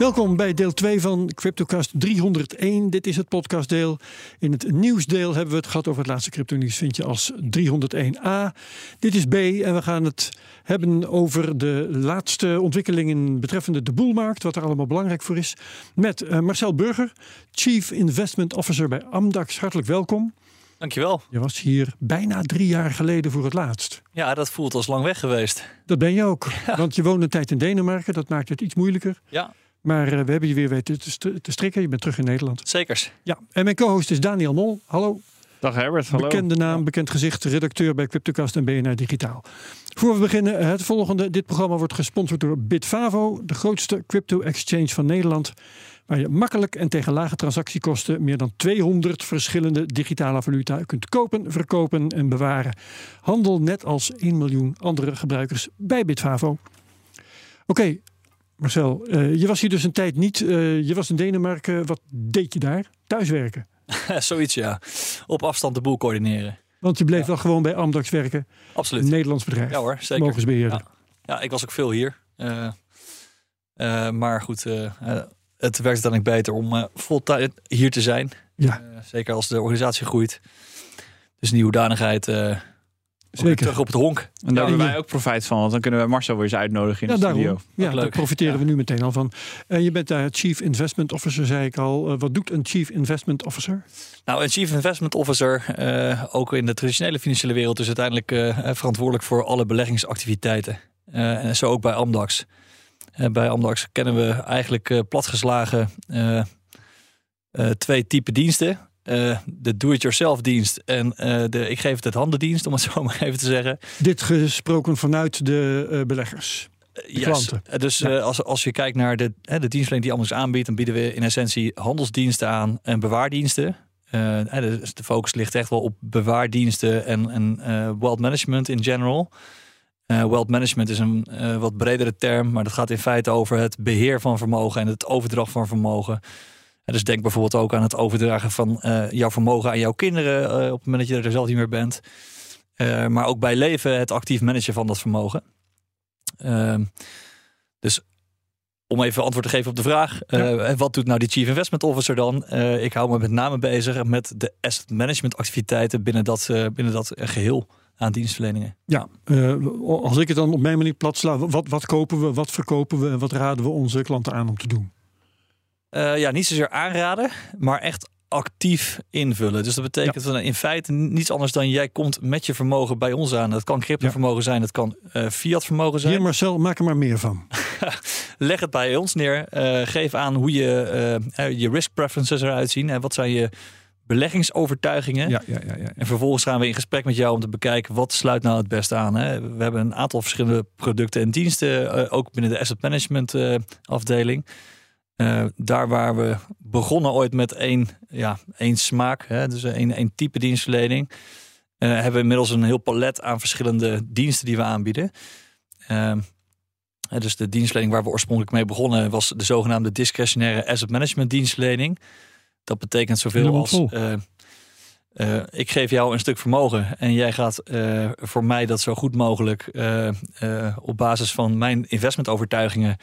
Welkom bij deel 2 van CryptoCast 301. Dit is het podcastdeel. In het nieuwsdeel hebben we het gehad over het laatste crypto nieuws. Vind je als 301a. Dit is B en we gaan het hebben over de laatste ontwikkelingen betreffende de boelmarkt. Wat er allemaal belangrijk voor is. Met uh, Marcel Burger, Chief Investment Officer bij Amdax. Hartelijk welkom. Dankjewel. Je was hier bijna drie jaar geleden voor het laatst. Ja, dat voelt als lang weg geweest. Dat ben je ook. Want je woont een tijd in Denemarken. Dat maakt het iets moeilijker. Ja. Maar uh, we hebben je weer weten te, te, strikken. Je bent terug in Nederland. Zekers. Ja, en mijn co-host is Daniel Mol. Hallo. Dag Herbert, hallo. Bekende naam, bekend gezicht, redacteur bij Cryptocast en BNR Digitaal. Voor we beginnen, het volgende. Dit programma wordt gesponsord door Bitfavo, de grootste crypto-exchange van Nederland. Waar je makkelijk en tegen lage transactiekosten meer dan 200 verschillende digitale valuta kunt kopen, verkopen en bewaren. Handel net als 1 miljoen andere gebruikers bij Bitfavo. Oké, okay, Marcel, uh, je was hier dus een tijd niet. Uh, je was in Denemarken. Wat deed je daar? Thuiswerken? Zoiets, ja. Op afstand de boel coördineren. Want je bleef ja. wel gewoon bij Amdax werken? Absoluut. Een Nederlands bedrijf. Ja hoor, zeker. Mogensbeheerder. Ja. ja, ik was ook veel hier. Uh, maar goed, het werkt uiteindelijk beter om voltijd hier te zijn. Ja. zeker als de organisatie groeit. Dus die hoedanigheid Zeker. Terug op het honk. En daar ja, hebben wij ook profijt van, want dan kunnen we Marcel weer eens uitnodigen in ja, de daarom. studio. Ja, daar profiteren ja. we nu meteen al van. En je bent daar Chief Investment Officer, zei ik al. Uh, wat doet een Chief Investment Officer? Nou, een Chief Investment Officer, uh, ook in de traditionele financiële wereld, is uiteindelijk uh, verantwoordelijk voor alle beleggingsactiviteiten. en zo ook bij Amdax. bij Amdax kennen we eigenlijk platgeslagen twee typen diensten. Uh, de do-it-yourself dienst en uh, de ik geef het het handendienst, om het zo maar even te zeggen. Dit gesproken vanuit de uh, beleggers. De yes. klanten. Dus ja. als, als je kijkt naar de, de dienstverlening die Amdax aanbiedt, dan bieden we in essentie handelsdiensten aan en bewaardiensten. dus de focus ligt echt wel op bewaardiensten en, en wealth management in general. wealth management is een wat bredere term, maar dat gaat in feite over het beheer van vermogen en het overdracht van vermogen. Dus denk bijvoorbeeld ook aan het overdragen van uh, jouw vermogen aan jouw kinderen uh, op het moment dat je er zelf niet meer bent. Uh, maar ook bij leven het actief managen van dat vermogen. Ehm, dus om even antwoord te geven op de vraag. Ja. wat doet nou die Chief Investment Officer dan? ik hou me met name bezig met de asset management activiteiten binnen dat, binnen dat geheel aan dienstverleningen. Ja, als ik het dan op mijn manier plat sla, wat, wat kopen we, wat verkopen we en wat raden we onze klanten aan om te doen? Uh, ja, niet zozeer aanraden, maar echt actief invullen. Dus dat betekent ja. in feite niets anders dan jij komt met je vermogen bij ons aan. Dat kan cryptovermogen ja. zijn, dat kan uh, fiat vermogen zijn. Hier Marcel, maak er maar meer van. Leg het bij ons neer. Uh, geef aan hoe je je risk preferences eruit zien. En wat zijn je beleggingsovertuigingen. Ja, ja, ja, ja, En vervolgens gaan we in gesprek met jou om te bekijken wat sluit nou het beste aan. Hè? We hebben een aantal verschillende producten en diensten, ook binnen de asset management afdeling. Uh, daar waar we begonnen ooit met één, ja, één smaak, hè, dus één, één type dienstverlening, uh, hebben we inmiddels een heel palet aan verschillende diensten die we aanbieden. Uh, dus de dienstverlening waar we oorspronkelijk mee begonnen was de zogenaamde discretionaire asset management dienstverlening. Dat betekent zoveel als uh, ik geef jou een stuk vermogen en jij gaat uh, voor mij dat zo goed mogelijk uh, op basis van mijn investmentovertuigingen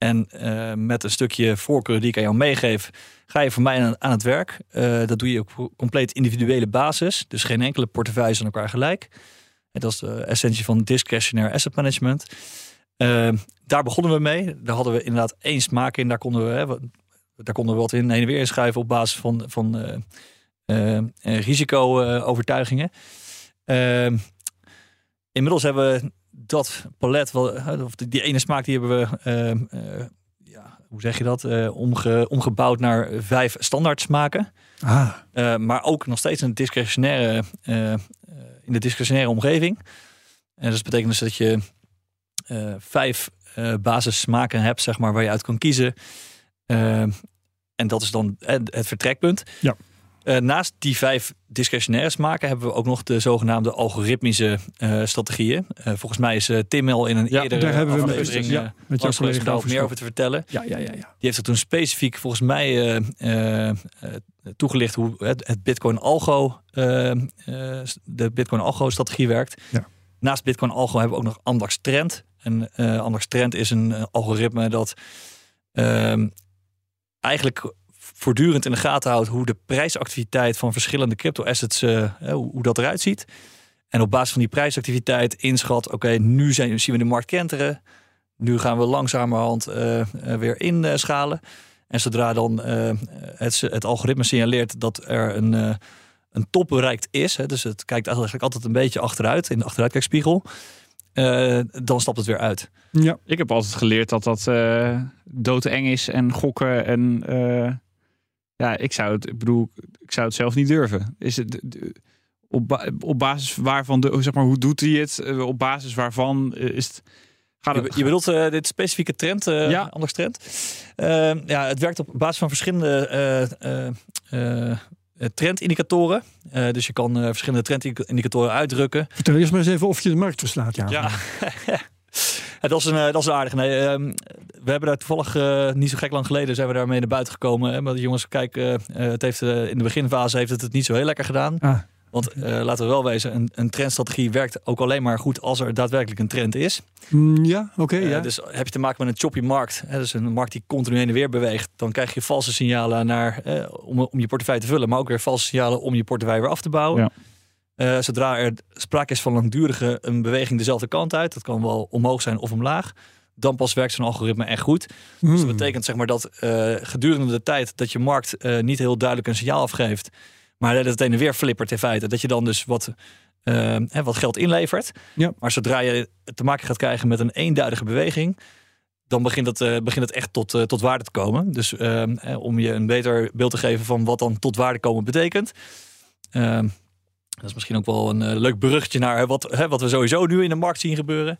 en uh, met een stukje voorkeur die ik aan jou meegeef, ga je voor mij aan, aan het werk. Uh, dat doe je op compleet individuele basis. Dus geen enkele portefeuille aan elkaar gelijk. En dat is de essentie van discretionaire asset management. Uh, daar begonnen we mee. Daar hadden we inderdaad één smaak in. Daar konden we, hè, daar konden we wat in heen en weer inschuiven op basis van, van risico-overtuigingen. inmiddels hebben we dat palet, of die ene smaak, die hebben we, uh, uh, ja, hoe zeg je dat, uh, omge, omgebouwd naar vijf standaard smaken. Ah. maar ook nog steeds een discretionaire, in de discretionaire omgeving. En dus dat betekent dus dat je vijf basis smaken hebt, zeg maar, waar je uit kan kiezen. en dat is dan het vertrekpunt. Ja. Uh, naast die vijf discretionaire smaken hebben we ook nog de zogenaamde algoritmische uh, strategieën. Uh, volgens mij is Tim al in een ja, eerdere daar hebben we aflevering ja, met jouw collega daar meer over te vertellen. Ja, ja, ja, ja. Die heeft er toen specifiek volgens mij toegelicht hoe het, het Bitcoin Algo, de Bitcoin Algo strategie werkt. Ja. Naast Bitcoin Algo hebben we ook nog Amdax Trend. En Amdax Trend is een algoritme dat ehm, eigenlijk voortdurend in de gaten houdt hoe de prijsactiviteit van verschillende crypto-assets, uh, hoe dat eruit ziet. En op basis van die prijsactiviteit inschat, oké, nu zijn, zien we de markt kenteren. Nu gaan we langzamerhand uh, weer inschalen. En zodra dan het, het, algoritme signaleert dat er een, een top bereikt is, hè, dus het kijkt eigenlijk altijd een beetje achteruit in de achteruitkijkspiegel, dan stapt het weer uit. Ja. Ik heb altijd geleerd dat dat doodeng is en gokken en ja, ik zou het, ik bedoel, ik zou het zelf niet durven. Is het op, op basis waarvan, de, zeg maar, hoe doet hij het? Eh, op basis waarvan eh, is het. Gaat het, je, bedoelt uh, dit specifieke trend, uh, ja. anders trend? Uh, ja, het werkt op basis van verschillende trendindicatoren. dus je kan verschillende trendindicatoren uitdrukken. Vertel eerst maar eens even of je de markt verslaat. Ja. ja. dat, is een, dat is een aardige. Nee, um, we hebben daar toevallig uh, niet zo gek lang geleden zijn we daarmee naar buiten gekomen. Hè, maar de jongens, kijk, uh, het heeft, in de beginfase heeft het het niet zo heel lekker gedaan. Ah. Want laten we wel wezen, een, een, trendstrategie werkt ook alleen maar goed als er daadwerkelijk een trend is. Mm, ja, oké. Okay, ja. Dus heb je te maken met een choppy markt, hè, dus een markt die continu heen en weer beweegt, dan krijg je valse signalen naar, om, om je portefeuille te vullen, maar ook weer valse signalen om je portefeuille weer af te bouwen. Ja. Uh, zodra er sprake is van langdurige een beweging dezelfde kant uit, dat kan wel omhoog zijn of omlaag, dan pas werkt zo'n algoritme echt goed. Dus dat betekent zeg maar dat uh, gedurende de tijd dat je markt uh, niet heel duidelijk een signaal afgeeft, maar dat het een en weer flippert in feite, dat je dan dus wat, hè, wat geld inlevert. Ja. Maar zodra je te maken gaat krijgen met een eenduidige beweging, dan begint het, begint het echt tot, tot waarde te komen. Dus om je een beter beeld te geven van wat dan tot waarde komen betekent. Dat is misschien ook wel een uh, leuk bruggetje naar hè, wat, hè, wat we sowieso nu in de markt zien gebeuren.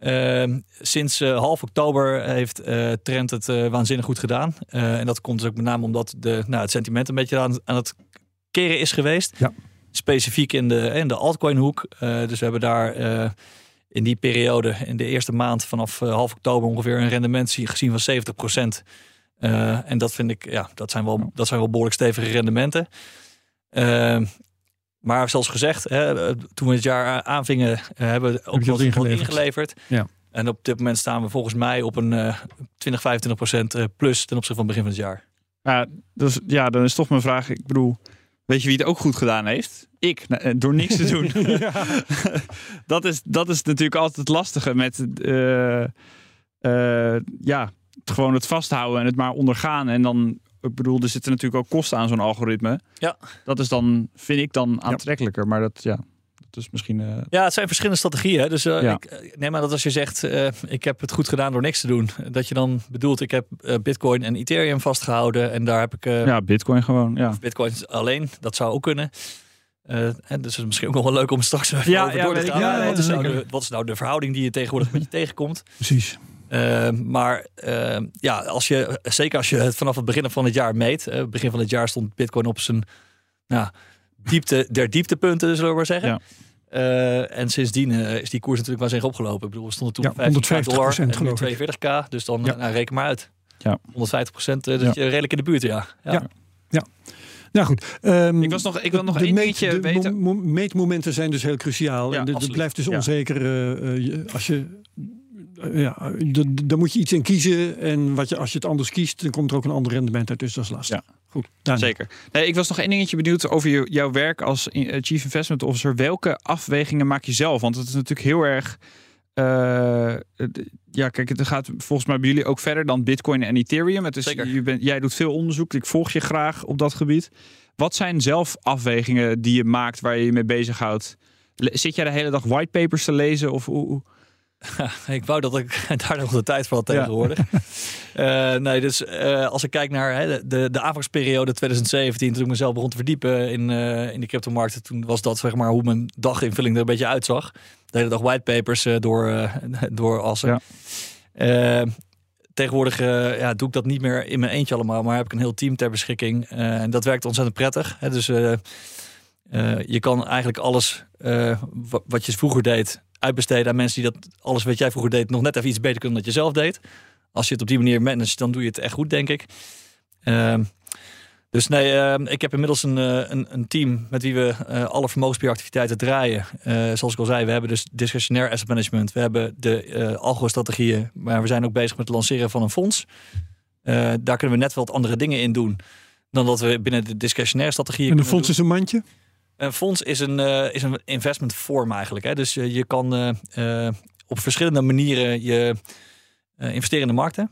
Uh, sinds uh, half oktober heeft Trend het waanzinnig goed gedaan. en dat komt dus ook met name omdat de, nou, het sentiment een beetje aan, aan het keren is geweest. Ja. Specifiek in de, in de altcoin hoek. dus we hebben daar in die periode, in de eerste maand vanaf half oktober ongeveer een rendement gezien van 70 procent. en dat vind ik, ja, dat zijn wel, dat zijn wel behoorlijk stevige rendementen. Maar zoals gezegd, hè, toen we het jaar aanvingen, eh, hebben we ook wat ingeleverd. ingeleverd. Ja. En op dit moment staan we volgens mij op een uh, 20, 25 procent plus ten opzichte van het begin van het jaar. Ja, dus, ja, dan is toch mijn vraag. Ik bedoel, weet je wie het ook goed gedaan heeft? Ik, door niks te doen. dat, is, dat is natuurlijk altijd het lastige met uh, uh, ja, gewoon het vasthouden en het maar ondergaan. En dan ik bedoel, er zitten natuurlijk ook kosten aan zo'n algoritme. Ja. Dat is dan, vind ik dan aantrekkelijker. Maar dat, ja, dat is misschien... Uh... Ja, het zijn verschillende strategieën. Hè? Dus uh, ja. ik neem aan dat als je zegt, uh, ik heb het goed gedaan door niks te doen. Dat je dan bedoelt, ik heb Bitcoin en Ethereum vastgehouden. En daar heb ik... ja, Bitcoin gewoon, ja. Bitcoin alleen, dat zou ook kunnen. Uh, en dus het is misschien ook nog wel leuk om straks ja, over ja, door te gaan. Ja, wat, is nou de, wat is nou de verhouding die je tegenwoordig met je tegenkomt? Precies. Uh, maar uh, ja, als je, zeker als je het vanaf het begin van het jaar meet. Uh, begin van het jaar stond Bitcoin op zijn nou, diepte der dieptepunten, zullen we maar zeggen. Ja. en sindsdien is die koers natuurlijk waanzinnig opgelopen. Ik bedoel, we stonden toen ja, 150 dollar en nu 42k. Dus dan ja. nou, reken maar uit. Ja. 150 procent, dus ja. redelijk in de buurt, ja. Ja, ja. ja. Nou goed. Um, ik, was nog, ik wil nog één beetje de weten. Mo meetmomenten zijn dus heel cruciaal. Ja, en het blijft dus ja. onzeker uh, als je ja, dan moet je iets in kiezen. En wat je, als je het anders kiest, dan komt er ook een ander rendement uit. Dus dat is lastig. Ja. Goed, Daniel. Zeker. Nee, ik was nog één dingetje benieuwd over jouw werk als Chief Investment Officer. Welke afwegingen maak je zelf? Want het is natuurlijk heel erg. Uh, ja, kijk, het gaat volgens mij bij jullie ook verder dan Bitcoin en Ethereum. Het is, Zeker. Je bent, jij doet veel onderzoek. Ik volg je graag op dat gebied. Wat zijn zelf afwegingen die je maakt waar je je mee bezighoudt? Zit jij de hele dag whitepapers te lezen? Of hoe? ik wou dat ik daar nog de tijd voor had tegenwoordig. Ja. uh, nee, dus uh, als ik kijk naar hè, de, de aanvangsperiode 2017, toen ik mezelf begon te verdiepen in, uh, in de cryptomarkten, toen was dat zeg maar hoe mijn daginvulling er een beetje uitzag. De hele dag whitepapers door, door assen. Ja. tegenwoordig ja, doe ik dat niet meer in mijn eentje allemaal, maar heb ik een heel team ter beschikking. en dat werkt ontzettend prettig. Hè? Dus je kan eigenlijk alles wat je vroeger deed uitbesteden aan mensen die dat alles wat jij vroeger deed nog net even iets beter kunnen dan dat je zelf deed. Als je het op die manier managt, dan doe je het echt goed, denk ik. Ehm, dus nee, ehm, ik heb inmiddels een, eh, een, een, team met wie we uh, alle vermogensbeheeractiviteiten draaien. Uh, zoals ik al zei, we hebben dus discretionair asset management. We hebben de algo-strategieën, maar we zijn ook bezig met het lanceren van een fonds. daar kunnen we net wel wat andere dingen in doen dan dat we binnen de discretionaire strategieën. En een fonds is een mandje? Een fonds is een, is een investment vorm eigenlijk. Hè? Dus je kan op verschillende manieren je investeren in de markten.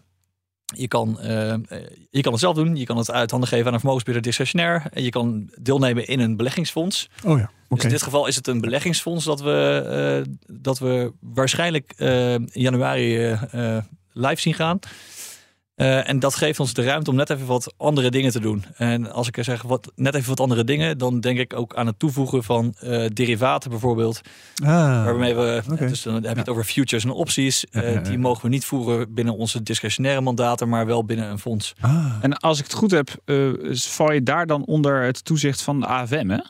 Je kan, uh, je kan het zelf doen. Je kan het uit handen geven aan een vermogensbeheerder discretionair. En je kan deelnemen in een beleggingsfonds. Oh ja, Dus in dit geval is het een beleggingsfonds dat we, uh, dat we waarschijnlijk uh, in januari live zien gaan. Uh, en dat geeft ons de ruimte om net even wat andere dingen te doen. En als ik zeg wat, net even wat andere dingen, dan denk ik ook aan het toevoegen van uh, derivaten bijvoorbeeld. Ah, waarmee we, okay. dus dan heb je het over futures en opties. Uh, die mogen we niet voeren binnen onze discretionaire mandaten, maar wel binnen een fonds. Ah. En als ik het goed heb, val je daar dan onder het toezicht van de AFM, hè?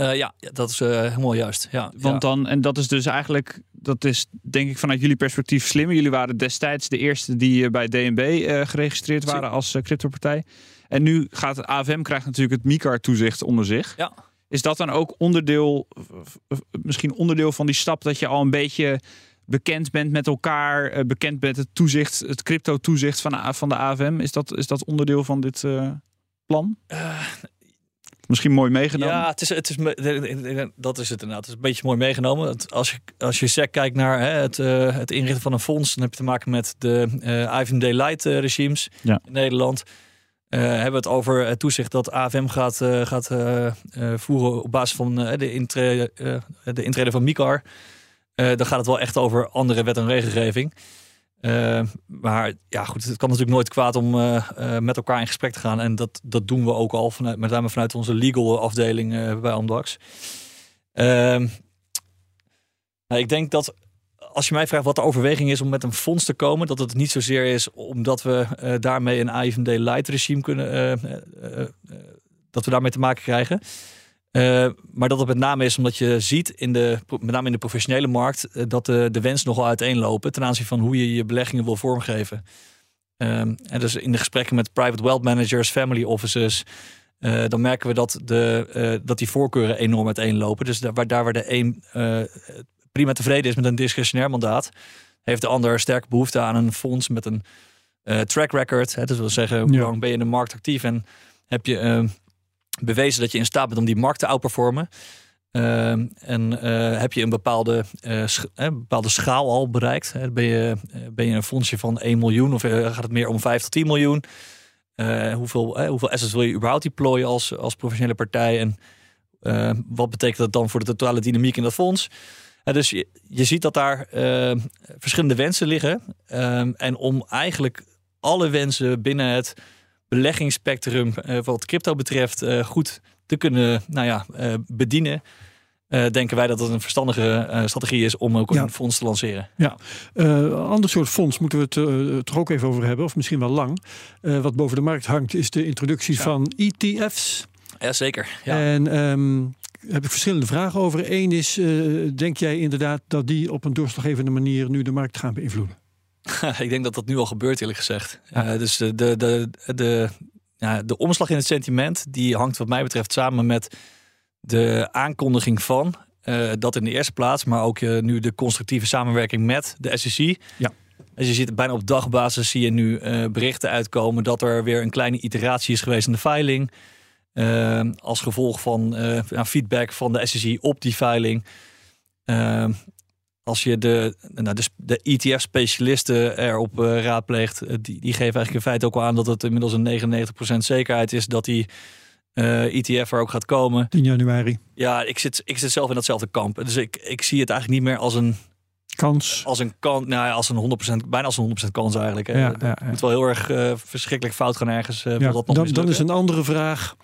Uh, ja, dat is uh, helemaal juist. Ja, Want dan, en dat is dus eigenlijk, dat is denk ik vanuit jullie perspectief slim. Jullie waren destijds de eerste die uh, bij DNB geregistreerd waren als cryptopartij. En nu gaat het AFM krijgt natuurlijk het MICAR-toezicht onder zich. Ja. Is dat dan ook onderdeel, misschien onderdeel van die stap dat je al een beetje bekend bent met elkaar, bekend bent het toezicht, het crypto-toezicht van, van de AFM? Is dat, is dat onderdeel van dit plan? Misschien mooi meegenomen. Ja, het is, het is, dat is het inderdaad. Het is een beetje mooi meegenomen. Als je, als je SEC kijkt naar hè, het, uh, het inrichten van een fonds, dan heb je te maken met de uh, IVMD Light uh, regimes ja. in Nederland. Uh, hebben we het over het toezicht dat AFM gaat, uh, gaat uh, voeren op basis van de, intrede, de intrede van MICAR. dan gaat het wel echt over andere wet en regelgeving. Uh, maar ja, goed, het kan natuurlijk nooit kwaad om uh, uh, met elkaar in gesprek te gaan. En dat, dat doen we ook al, vanuit, met name vanuit onze legal afdeling bij Amdax. Ehm, nou, ik denk dat als je mij vraagt wat de overweging is om met een fonds te komen, dat het niet zozeer is omdat we daarmee een AIVD light regime kunnen, dat we daarmee te maken krijgen. Uh, maar dat het met name is omdat je ziet, in de, met name in de professionele markt, uh, dat de, de wensen nogal uiteenlopen ten aanzien van hoe je je beleggingen wil vormgeven. Uh, en dus in de gesprekken met private wealth managers, family offices, uh, dan merken we dat, de, dat die voorkeuren enorm uiteenlopen. Dus daar, daar waar de een prima tevreden is met een discretionair mandaat, heeft de ander sterk behoefte aan een fonds met een track record. Hè, dus dat wil zeggen, hoe lang ben je in de markt actief en heb je ehm, bewezen dat je in staat bent om die markt te outperformen. Uh, en uh, heb je een bepaalde, uh, sch bepaalde schaal al bereikt? Hè? Ben, je, ben je een fondsje van 1 miljoen of gaat het meer om 5 tot 10 miljoen? hoeveel, hoeveel assets wil je überhaupt deployen als, als professionele partij? En wat betekent dat dan voor de totale dynamiek in dat fonds? dus je, je ziet dat daar verschillende wensen liggen. Ehm, en om eigenlijk alle wensen binnen het beleggingsspectrum uh, wat crypto betreft uh, goed te kunnen nou ja, uh, bedienen. denken wij dat het een verstandige strategie is om ook een fonds te lanceren. Ja, een ander soort fonds moeten we het toch ook even over hebben, of misschien wel lang. wat boven de markt hangt, is de introductie ja. van ETF's. Jazeker. Ja. En um, heb ik verschillende vragen over. Eén is, denk jij inderdaad dat die op een doorslaggevende manier nu de markt gaan beïnvloeden? ik denk dat dat nu al gebeurt, eerlijk gezegd. Ja. Uh, dus de, de, de, de, ja, de omslag in het sentiment, die hangt wat mij betreft samen met de aankondiging van uh, dat in de eerste plaats, maar ook uh, nu de constructieve samenwerking met de SEC. Ja. Dus je ziet bijna op dagbasis zie je nu berichten uitkomen dat er weer een kleine iteratie is geweest in de filing. als gevolg van feedback van de SEC op die filing als je de, nou, de, de ETF-specialisten erop uh, raadpleegt, uh, die, die geven eigenlijk in feite ook al aan dat het inmiddels een 99% zekerheid is dat die uh, eh, ETF er ook gaat komen. 10 januari. Ja, ik zit, ik zit zelf in datzelfde kamp. Dus ik, ik zie het eigenlijk niet meer als een kans. Als een kans, nou ja, als een 100%, bijna als een 100% kans eigenlijk. Hè. Ja, ja, ja. Het moet wel heel erg verschrikkelijk fout gaan ergens. dat nog dan, dan is een andere vraag.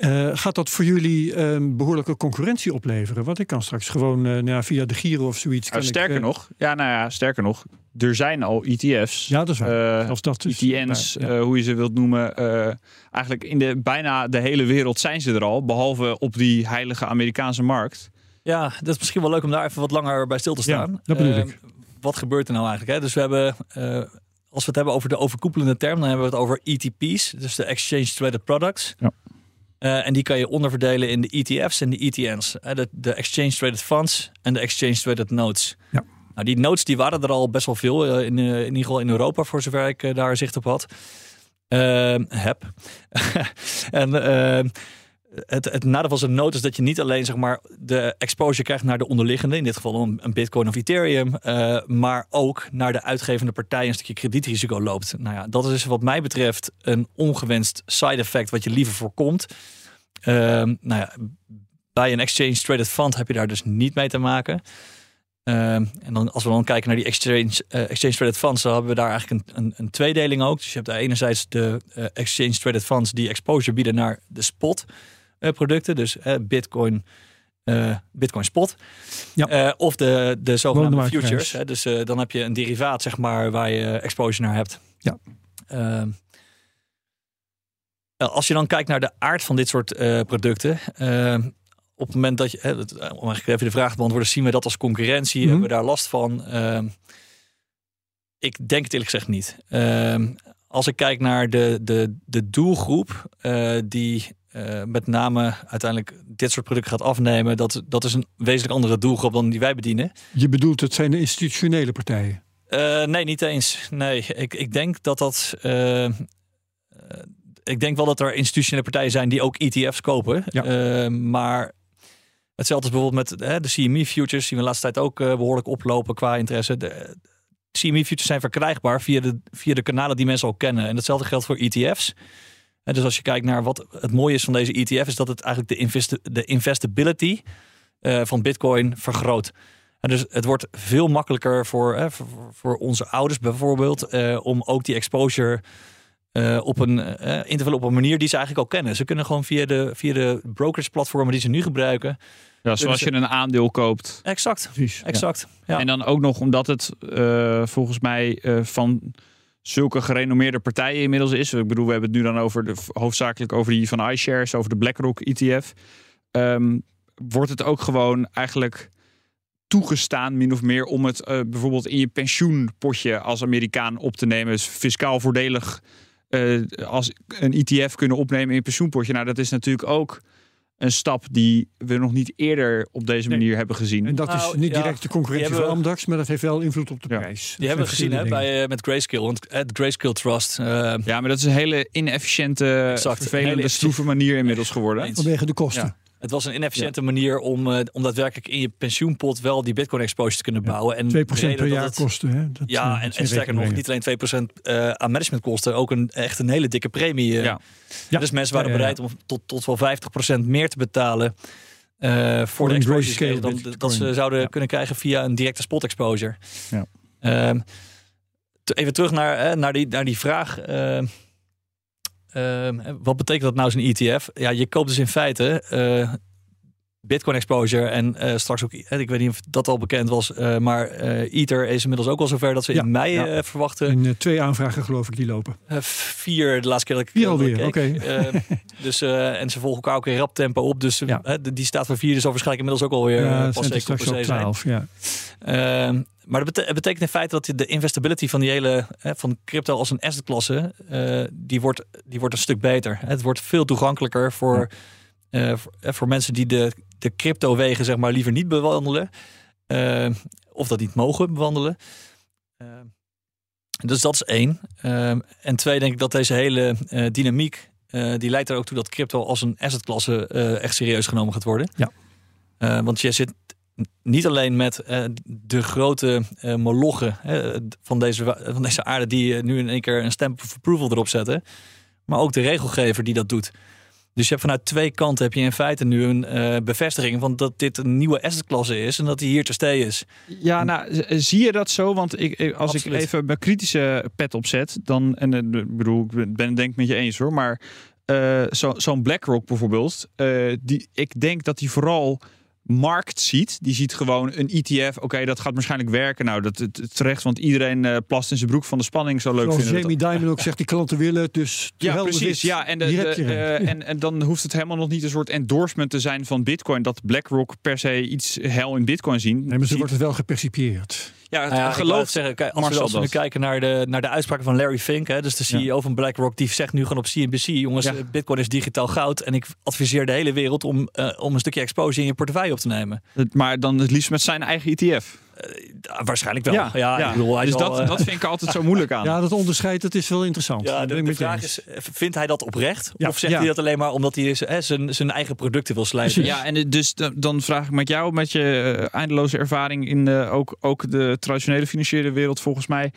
Uh, gaat dat voor jullie um, behoorlijke concurrentie opleveren? Want ik kan straks gewoon uh, nou, via de Giro of zoiets. Nou, sterker ik, uh... nog, ja, nou ja, sterker nog. er zijn al ETF's. Ja, dat is waar. Eh, Zelfs dat is ETN's, waar, ja. eh, hoe je ze wilt noemen. eh, eigenlijk in de, bijna de hele wereld zijn ze er al. Behalve op die heilige Amerikaanse markt. Ja, dat is misschien wel leuk om daar even wat langer bij stil te Ja, staan. dat bedoel Eh, ik. Wat gebeurt er nou eigenlijk? Hè? Dus we hebben, eh, als we het hebben over de overkoepelende term, dan hebben we het over ETP's, dus de Exchange Traded Products. Ja. Eh, en die kan je onderverdelen in de ETF's en de ETN's. hè, de, de Exchange Traded Funds en de Exchange Traded Notes. Ja. Nou, die notes die waren er al best wel veel, eh, in, eh, in ieder geval in Europa, voor zover ik eh, daar zicht op had. Ehm, heb. en ehm, het, het nadeel van zo'n note is dat je niet alleen zeg maar, de exposure krijgt naar de onderliggende, in dit geval een, Bitcoin of Ethereum, eh, maar ook naar de uitgevende partij een stukje kredietrisico loopt. Nou ja, dat is wat mij betreft een ongewenst side effect wat je liever voorkomt. Ehm, nou ja, bij een exchange traded fund heb je daar dus niet mee te maken. Ehm, en dan, als we dan kijken naar die exchange, eh, exchange traded funds, dan hebben we daar eigenlijk een, een, een tweedeling ook. Dus je hebt enerzijds de eh, exchange traded funds die exposure bieden naar de spot producten, dus eh, Bitcoin, eh, Bitcoin spot, Ja. Eh, of de, de zogenaamde futures. Hè, dus eh, dan heb je een derivaat zeg maar waar je exposure naar hebt. Ja. Ehm, als je dan kijkt naar de aard van dit soort eh, producten, ehm, op het moment dat je, hè, dat- om eigenlijk even de vraag te beantwoorden, zien we dat als concurrentie? Mhm. Hebben we daar last van? Ehm, ik denk het eerlijk gezegd niet. Als ik kijk naar de, de, de doelgroep eh, die eh, met name uiteindelijk dit soort producten gaat afnemen, dat, dat is een wezenlijk andere doelgroep dan die wij bedienen. Je bedoelt, het zijn de institutionele partijen. Eh, nee, niet eens. Nee, ik, ik denk dat dat. eh, ik denk wel dat er institutionele partijen zijn die ook ETF's kopen. Ja. Maar hetzelfde is bijvoorbeeld met hè, de CME futures. Zien we de laatste tijd ook eh, behoorlijk oplopen qua interesse. De CME futures zijn verkrijgbaar via de, via de kanalen die mensen al kennen. En hetzelfde geldt voor ETF's. En dus als je kijkt naar wat het mooie is van deze ETF, is dat het eigenlijk de, investi de investability eh, van Bitcoin vergroot. En dus het wordt veel makkelijker voor, hè, voor, voor onze ouders bijvoorbeeld eh, om ook die exposure eh, op een, eh, in te vullen op een manier die ze eigenlijk al kennen. Ze kunnen gewoon via de, via de brokerage platformen die ze nu gebruiken. Ja, zoals je een aandeel koopt. Exact, Precies. exact. Ja. En dan ook nog omdat het eh, volgens mij eh, van zulke gerenommeerde partijen inmiddels is. Ik bedoel, we hebben het nu dan over de, hoofdzakelijk over die van iShares, over de BlackRock ETF. Ehm, wordt het ook gewoon eigenlijk toegestaan, min of meer, om het eh, bijvoorbeeld in je pensioenpotje als Amerikaan op te nemen. Dus fiscaal voordelig eh, als een ETF kunnen opnemen in je pensioenpotje. Nou, dat is natuurlijk ook een stap die we nog niet eerder op deze Nee. manier hebben gezien. En dat is Nou, niet ja, direct de concurrentie van Amdax, maar dat heeft wel invloed op de Ja. prijs. Die hebben we gezien hè, bij, eh, met Grayscale. Want het Grayscale Trust. eh, Ja, maar dat is een hele inefficiënte, Exact. vervelende, Hele stroeve manier inmiddels geworden. Vanwege de kosten. Het was een inefficiënte manier om, eh, om daadwerkelijk in je pensioenpot wel die Bitcoin exposure te kunnen bouwen. En 2% per jaar het- kosten. Hè? Dat, Ja, eh, en, sterker nog, niet alleen 2% eh aan managementkosten, ook een, echt een hele dikke premie. Ja. Ja. Dus mensen waren bereid om tot, tot wel 50% meer te betalen voor, de exposure dan dat ze zouden kunnen krijgen via een directe spot exposure. Ja. Ehm, even terug naar, naar, die, naar die vraag. Ehm, wat betekent dat nou zo'n ETF? Ja, je koopt dus in feite eh, Bitcoin exposure en eh, straks ook, ik weet niet of dat al bekend was, eh, maar Ether is inmiddels ook al zover dat Ja, in mei ja. verwachten. En, eh, twee aanvragen geloof ik die lopen. Vier de laatste keer dat ik Vier alweer, oké. Dus, en ze volgen elkaar ook in rap tempo op. Dus Ja. die staat voor vier, dus al waarschijnlijk inmiddels ook alweer ja, pas er zeker op straks de op zee zijn. 12. Ja. Maar dat betekent in feite dat de investability van die hele hè, van crypto als een assetklasse, eh die, wordt, die wordt een stuk beter. Het wordt veel toegankelijker voor, eh, voor, eh, voor mensen die de, de cryptowegen zeg maar liever niet bewandelen. eh, of dat niet mogen bewandelen. Dus dat is één. En twee, denk ik dat deze hele eh, dynamiek, eh, die leidt er ook toe dat crypto als een assetklasse eh echt serieus genomen gaat worden. Ja. Eh, want je zit niet alleen met eh, de grote eh molochen van, deze, van deze aarde die eh, nu in één keer een stamp of approval erop zetten, maar ook de regelgever die dat doet. Dus je hebt vanuit twee kanten heb je in feite nu een bevestiging van dat dit een nieuwe assetklasse is en dat die hier te stay is. Ja, nou, zie je dat zo? Want ik, als Absoluut. ik even mijn kritische pet opzet, dan, en ik bedoel, ik ben- denk ik met je eens hoor, maar eh, zo- zo'n BlackRock bijvoorbeeld, die, ik denk dat die vooral markt ziet. Die ziet gewoon een ETF. Oké, dat gaat waarschijnlijk werken. Nou, dat het, terecht, want iedereen uh, plast in zijn broek van de spanning. Zo leuk Zoals vinden. Jamie Dimon ook zegt, die klanten willen het. Dus ja, precies. Ja, en, de, uh, en, en dan hoeft het helemaal nog niet een soort endorsement te zijn van Bitcoin. Dat BlackRock per se iets hel in Bitcoin zien. Nee, maar zo wordt het wel gepercipieerd. Ja, het nou geloof zeggen, kijk, als, we, als we nu kijken naar de, naar de uitspraken van Larry Fink, hè, dus de CEO van BlackRock, die zegt nu gewoon op CNBC: jongens, Bitcoin is digitaal goud. En ik adviseer de hele wereld om, uh, om een stukje exposure in je portefeuille op te nemen. Maar dan het liefst met zijn eigen ETF. Uh, waarschijnlijk wel. Ja, ja, ja. Ik bedoel, dus al, dat, dat vind ik altijd zo moeilijk aan. Ja, dat onderscheid dat is wel interessant. Ja, de, de vraag is, vindt hij dat oprecht? of zegt hij dat alleen maar omdat hij hè, zijn, zijn eigen producten wil slijten? Ja, en dus dan vraag ik met jou, met je eindeloze ervaring in de, ook, ook de traditionele financiële wereld volgens mij.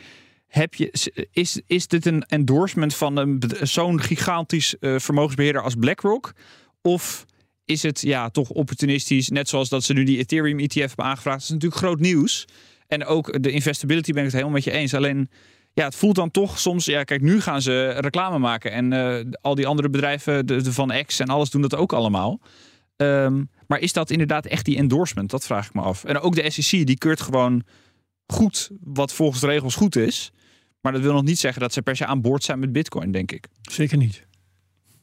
Heb je, is, is dit een endorsement van zo'n gigantisch uh, vermogensbeheerder als BlackRock? Of is het ja, toch opportunistisch. Net zoals dat ze nu die Ethereum ETF hebben aangevraagd. Dat is natuurlijk groot nieuws. En ook de investability ben ik het helemaal met je eens. Alleen ja, het voelt dan toch soms. Ja, kijk, nu gaan ze reclame maken. En uh, al die andere bedrijven, de, van X en alles doen dat ook allemaal. Um, maar is dat inderdaad echt die endorsement? Dat vraag ik me af. En ook de SEC, die keurt gewoon goed wat volgens de regels goed is. Maar dat wil nog niet zeggen dat ze per se aan boord zijn met Bitcoin, denk ik. Zeker niet.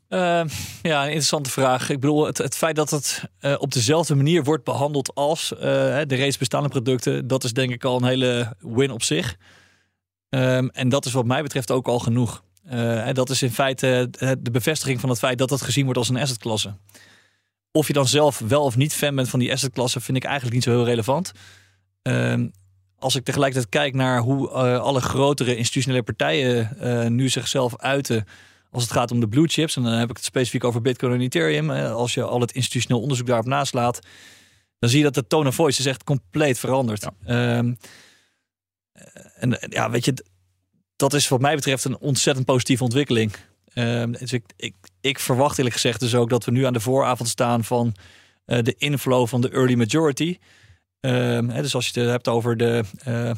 Uh, ja, een interessante vraag. Ik bedoel, het, het feit dat het uh, op dezelfde manier wordt behandeld als uh, de reeds bestaande producten, dat is denk ik al een hele win op zich. Um, en dat is wat mij betreft ook al genoeg. en dat is in feite de bevestiging van het feit dat het gezien wordt als een assetklasse. Of je dan zelf wel of niet fan bent van die assetklasse, vind ik eigenlijk niet zo heel relevant. Um, als ik tegelijkertijd kijk naar hoe alle grotere institutionele partijen nu zichzelf uiten als het gaat om de blue chips, en dan heb ik het specifiek over Bitcoin en Ethereum, als je al het institutioneel onderzoek daarop naslaat, dan zie je dat de tone of voice is echt compleet veranderd. Ja. Um, en ja, weet je, dat is wat mij betreft een ontzettend positieve ontwikkeling. Um, dus ik, ik, ik, verwacht eerlijk gezegd dus ook dat we nu aan de vooravond staan van uh, de inflow van de early majority. Um, hè, dus als je het hebt over de, uh,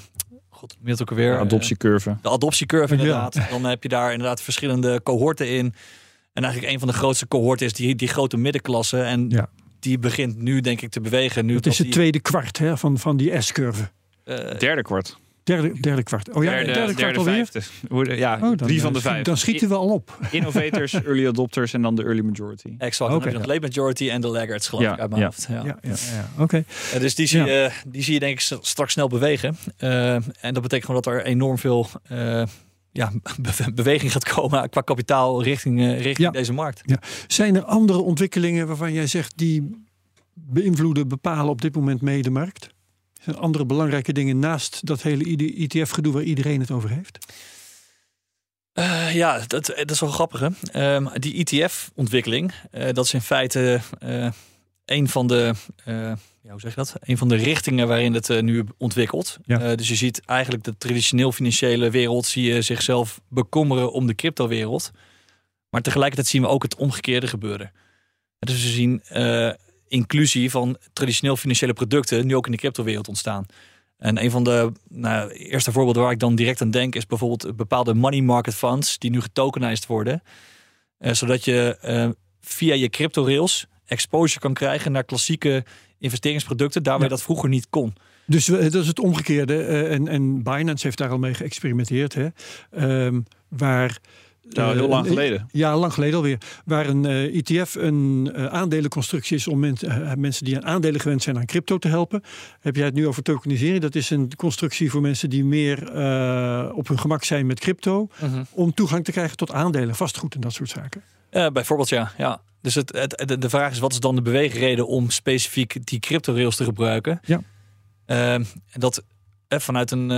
god, het ook alweer? De adoptiecurve. De adoptiecurve inderdaad. Ja. Dan heb je daar inderdaad verschillende cohorten in. En eigenlijk een van de grootste cohorten is die, die grote middenklasse. En ja. die begint nu denk ik te bewegen. Nu het is het die... tweede kwart hè, van, van die S-curve. Uh, derde kwart. Derde, derde kwart. Oh ja, derde, derde kwart alweer? Vijfde. Ja, oh, dan, drie van de vijf. Dan schieten we al op. Innovators, early adopters en dan de early majority. Exact. Okay. Dan late majority en de laggards geloof ja, ik uit mijn ja. hoofd. Ja, ja, ja, ja. oké. Okay. dus die zie, ja. uh, die zie je denk ik straks snel bewegen. Uh, en dat betekent gewoon dat er enorm veel uh, ja, be beweging gaat komen qua kapitaal richting, richting ja. deze markt. Ja. Zijn er andere ontwikkelingen waarvan jij zegt die beïnvloeden, bepalen op dit moment mee de markt? Zijn andere belangrijke dingen naast dat hele ETF-gedoe waar iedereen het over heeft? Uh, ja, dat, dat is wel grappig. Hè? Um, die ETF-ontwikkeling, uh, dat is in feite uh, een van de, ja, hoe zeg je dat? Een van de richtingen waarin het nu ontwikkelt. Ja. dus je ziet eigenlijk de traditioneel financiële wereld zie je zichzelf bekommeren om de cryptowereld. Maar tegelijkertijd zien we ook het omgekeerde gebeuren. Dus we zien inclusie van traditioneel financiële producten nu ook in de cryptowereld ontstaan. En een van de nou, eerste voorbeelden waar ik dan direct aan denk is bijvoorbeeld bepaalde money market funds die nu getokenized worden. Uh, zodat je uh, via je crypto rails exposure kan krijgen naar klassieke investeringsproducten, daar waar ja. je dat vroeger niet kon. Dus dat is het omgekeerde. Uh, en, en Binance heeft daar al mee geëxperimenteerd. Hè? Um, waar nou, heel lang geleden. Ja, lang geleden alweer. Waar een uh, ETF een uh, aandelenconstructie is om men, uh, mensen die aan aandelen gewend zijn aan crypto te helpen. Heb jij het nu over tokenisering? Dat is een constructie voor mensen die meer op hun gemak zijn met crypto. Mhm. -huh. Om toegang te krijgen tot aandelen, vastgoed en dat soort zaken. bijvoorbeeld ja. ja. Dus het, het, de vraag is, wat is dan de beweegreden om specifiek die crypto rails te gebruiken? Ja. Ehm, dat vanuit een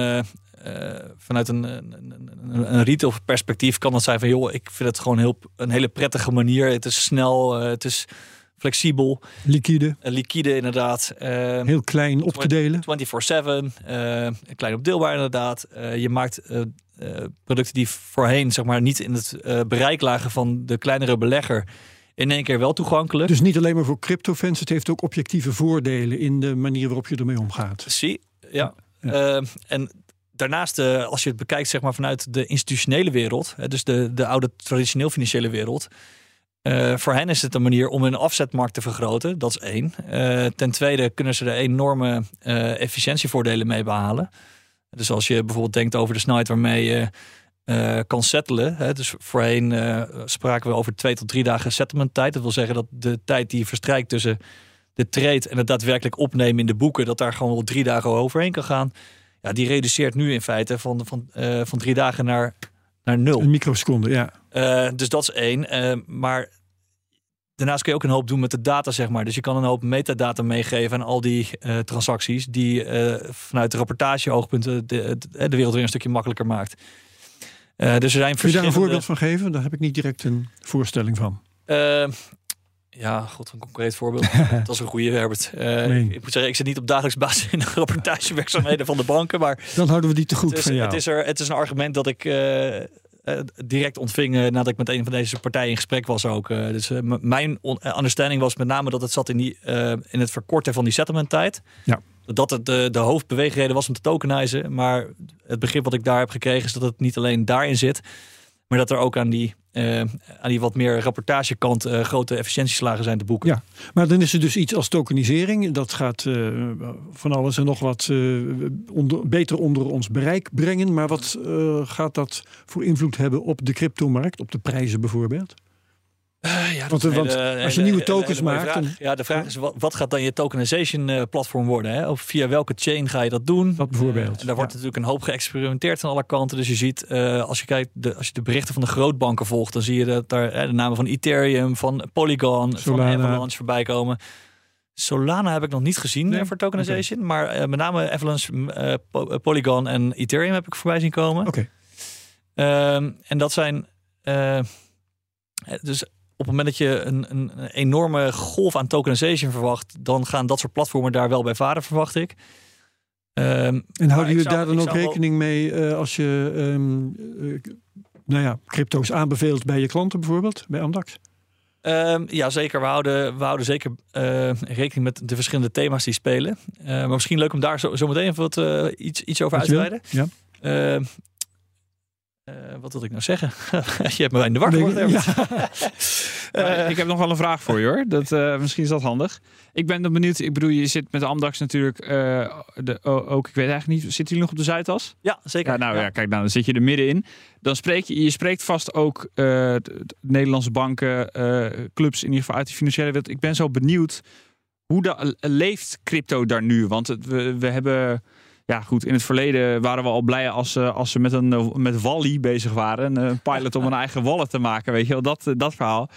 vanuit een, een, een, een retail perspectief kan dat zijn van joh, ik vind het gewoon heel, een hele prettige manier. Het is snel, uh, het is flexibel. Liquide. Uh, liquide inderdaad. heel klein op te delen. 24-7. klein opdeelbaar inderdaad. je maakt producten die voorheen zeg maar niet in het bereik lagen van de kleinere belegger in één keer wel toegankelijk. Dus niet alleen maar voor crypto-fans, het heeft ook objectieve voordelen in de manier waarop je ermee omgaat. Zie, ja. ja. Uh, en daarnaast, uh, als je het bekijkt zeg maar, vanuit de institutionele wereld, dus de, de oude traditioneel financiële wereld, Uh, voor hen is het een manier om hun afzetmarkt te vergroten. Dat is één. Uh, ten tweede kunnen ze er enorme efficiëntievoordelen mee behalen. Dus als je bijvoorbeeld denkt over de snelheid waarmee je kan settelen. Hè, dus voorheen spraken we over twee tot drie dagen settlement tijd. Dat wil zeggen dat de tijd die verstrijkt tussen de trade en het daadwerkelijk opnemen in de boeken, dat daar gewoon wel drie dagen overheen kan gaan. Ja, die reduceert nu in feite van, van, van drie dagen naar naar nul. Een microseconde, ja. Uh, dus dat is één. Uh, maar daarnaast kun je ook een hoop doen met de data, zeg maar. Dus je kan een hoop metadata meegeven aan al die transacties, die vanuit de rapportageoogpunten de, de, de wereld weer een stukje makkelijker maakt. dus er zijn Kun je daar een voorbeeld van geven? Daar heb ik niet direct een voorstelling van. Ja, god, een concreet voorbeeld. dat is een goede, Herbert. Uh, ik moet zeggen, ik zit niet op dagelijks basis in de rapportagewerkzaamheden van de banken, maar... Dan houden we die te goed het is, van jou. Het is, er, het is een argument dat ik uh, direct ontving nadat ik met een van deze partijen in gesprek was ook. dus mijn understanding was met name dat het zat in, die, in het verkorten van die settlement tijd. Ja. Dat het de, de hoofdbeweegreden was om te tokenizen. Maar het begrip wat ik daar heb gekregen is dat het niet alleen daarin zit. Maar dat er ook aan die uh, aan die wat meer rapportagekant uh, grote efficiëntieslagen zijn te boeken. Ja, maar dan is er dus iets als tokenisering. Dat gaat uh, van alles en nog wat beter onder ons bereik brengen. Maar wat gaat dat voor invloed hebben op de cryptomarkt, op de prijzen bijvoorbeeld? Uh, ja, want, hele, want als je nieuwe tokens maakt. Ja, de vraag is: wat, wat, gaat dan je tokenization uh, platform worden? Hè? Of via welke chain ga je dat doen? Dat bijvoorbeeld. Uh, daar wordt natuurlijk een hoop geëxperimenteerd aan alle kanten. Dus je ziet, als je kijkt, de, als je de berichten van de grootbanken volgt, dan zie je dat daar de namen van Ethereum, van Polygon, Solana. van Avalanche voorbij komen. Solana heb ik nog niet gezien nee? voor tokenization, okay. maar met name Avalanche, Polygon en Ethereum heb ik voorbij zien komen. Oké. Okay. Um, en dat zijn. dus het moment dat je een, een, enorme golf aan tokenization verwacht, dan gaan dat soort platformen daar wel bij varen, verwacht ik. Um, en houden jullie daar dan ook rekening wel... mee uh, als je um, uh, nou ja, crypto's aanbeveelt bij je klanten bijvoorbeeld, bij Amdax? Um, ja, zeker. We houden, we houden zeker uh, rekening met de verschillende thema's die spelen. maar misschien leuk om daar zo, zo meteen even wat, iets, iets over uit te wijden. Ja. Uh, wat wil ik nou zeggen? je hebt me in de war gebracht. Ja. uh, ik heb nog wel een vraag voor je hoor. Dat, uh, misschien is dat handig. Ik ben dan benieuwd. Ik bedoel, je zit met Amdax natuurlijk de, ook. Ik weet eigenlijk niet. Zitten jullie nog op de Zuidas? Ja, zeker. Ja, nou ja. ja, kijk, nou, dan zit je er middenin. Dan spreek je, je spreekt vast ook Nederlandse banken, clubs in ieder geval uit de financiële wereld. Ik ben zo benieuwd. Hoe de, leeft crypto daar nu? Want het, we, we hebben ja, goed, in het verleden waren we al blij als, uh, als ze met, een, met Wally bezig waren. Een pilot om een eigen wallet te maken, weet je wel, dat, dat verhaal.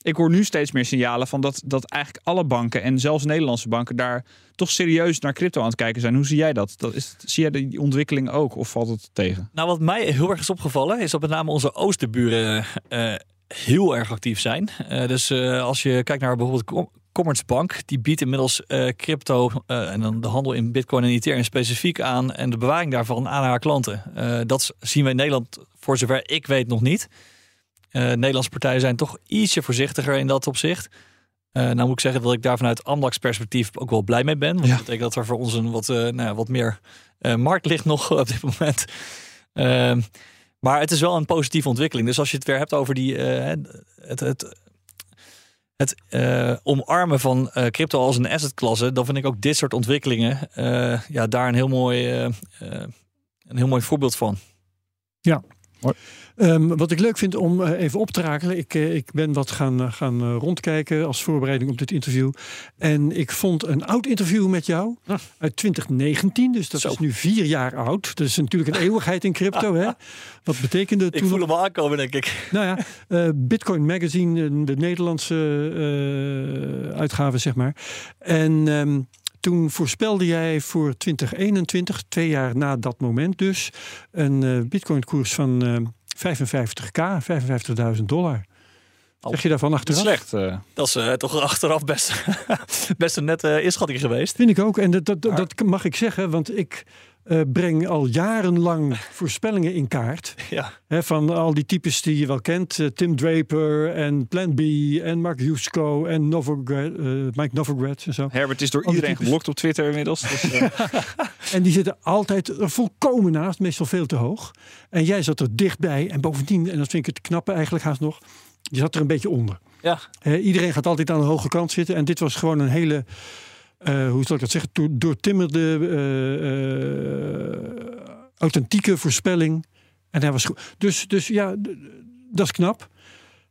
Ik hoor nu steeds meer signalen van dat, dat eigenlijk alle banken en zelfs Nederlandse banken daar toch serieus naar crypto aan het kijken zijn. Hoe zie jij dat? dat is, zie jij die ontwikkeling ook of valt het tegen? Nou, wat mij heel erg is opgevallen is dat met name onze oosterburen heel erg actief zijn. Dus als je kijkt naar bijvoorbeeld Commerzbank, die biedt inmiddels uh, crypto uh, en dan de handel in bitcoin en ethereum specifiek aan en de bewaring daarvan aan haar klanten. Uh, dat zien we in Nederland voor zover ik weet nog niet. Nederlandse partijen zijn toch ietsje voorzichtiger in dat opzicht. nou moet ik zeggen dat ik daar vanuit Amdax perspectief ook wel blij mee ben. Want ja. dat betekent dat er voor ons een wat, nou, wat meer markt ligt nog op dit moment. Ehm, maar het is wel een positieve ontwikkeling. Dus als je het weer hebt over die, het, het het uh, omarmen van uh, crypto als een assetklasse, dan vind ik ook dit soort ontwikkelingen uh, ja, daar een heel mooi, een heel mooi voorbeeld van. Ja. Um, wat ik leuk vind om even op te rakelen. Ik, ik ben wat gaan, gaan rondkijken als voorbereiding op dit interview. En ik vond een oud interview met jou Ah. uit 2019. Dus dat Zo. is nu vier jaar oud. Dat is natuurlijk een eeuwigheid in crypto. Hè? Wat betekende Ik toen? voel hem aankomen, denk ik. Nou ja, eh, Bitcoin Magazine, eh, de Nederlandse eh, uitgave, zeg maar. En ehm, toen voorspelde jij voor 2021, twee jaar na dat moment dus, een eh, Bitcoin-koers van eh, 55k, 55.000 dollar. Zeg je daarvan achteraf? slecht. eh. Dat is eh, toch achteraf best, best een nette inschatting geweest. Vind ik ook. En dat, dat, dat mag ik zeggen, want ik eh, breng al jarenlang voorspellingen in kaart. Ja. Hè, van al die types die je wel kent. eh, Tim Draper en Plan B en Mark Yusko en eh, Mike Novogratz en zo. Herbert is door Al iedereen geblokt op Twitter inmiddels. Dus, En die zitten altijd er volkomen naast, meestal veel te hoog. En jij zat er dichtbij. En bovendien, en dat vind ik het knappe eigenlijk haast nog, je zat er een beetje onder. Ja. Iedereen gaat altijd aan de hoge kant zitten. En dit was gewoon een hele, eh, hoe zal ik dat zeggen, door, doortimmerde, eh, authentieke voorspelling. En hij was goed. Dus, dus ja, dat is knap.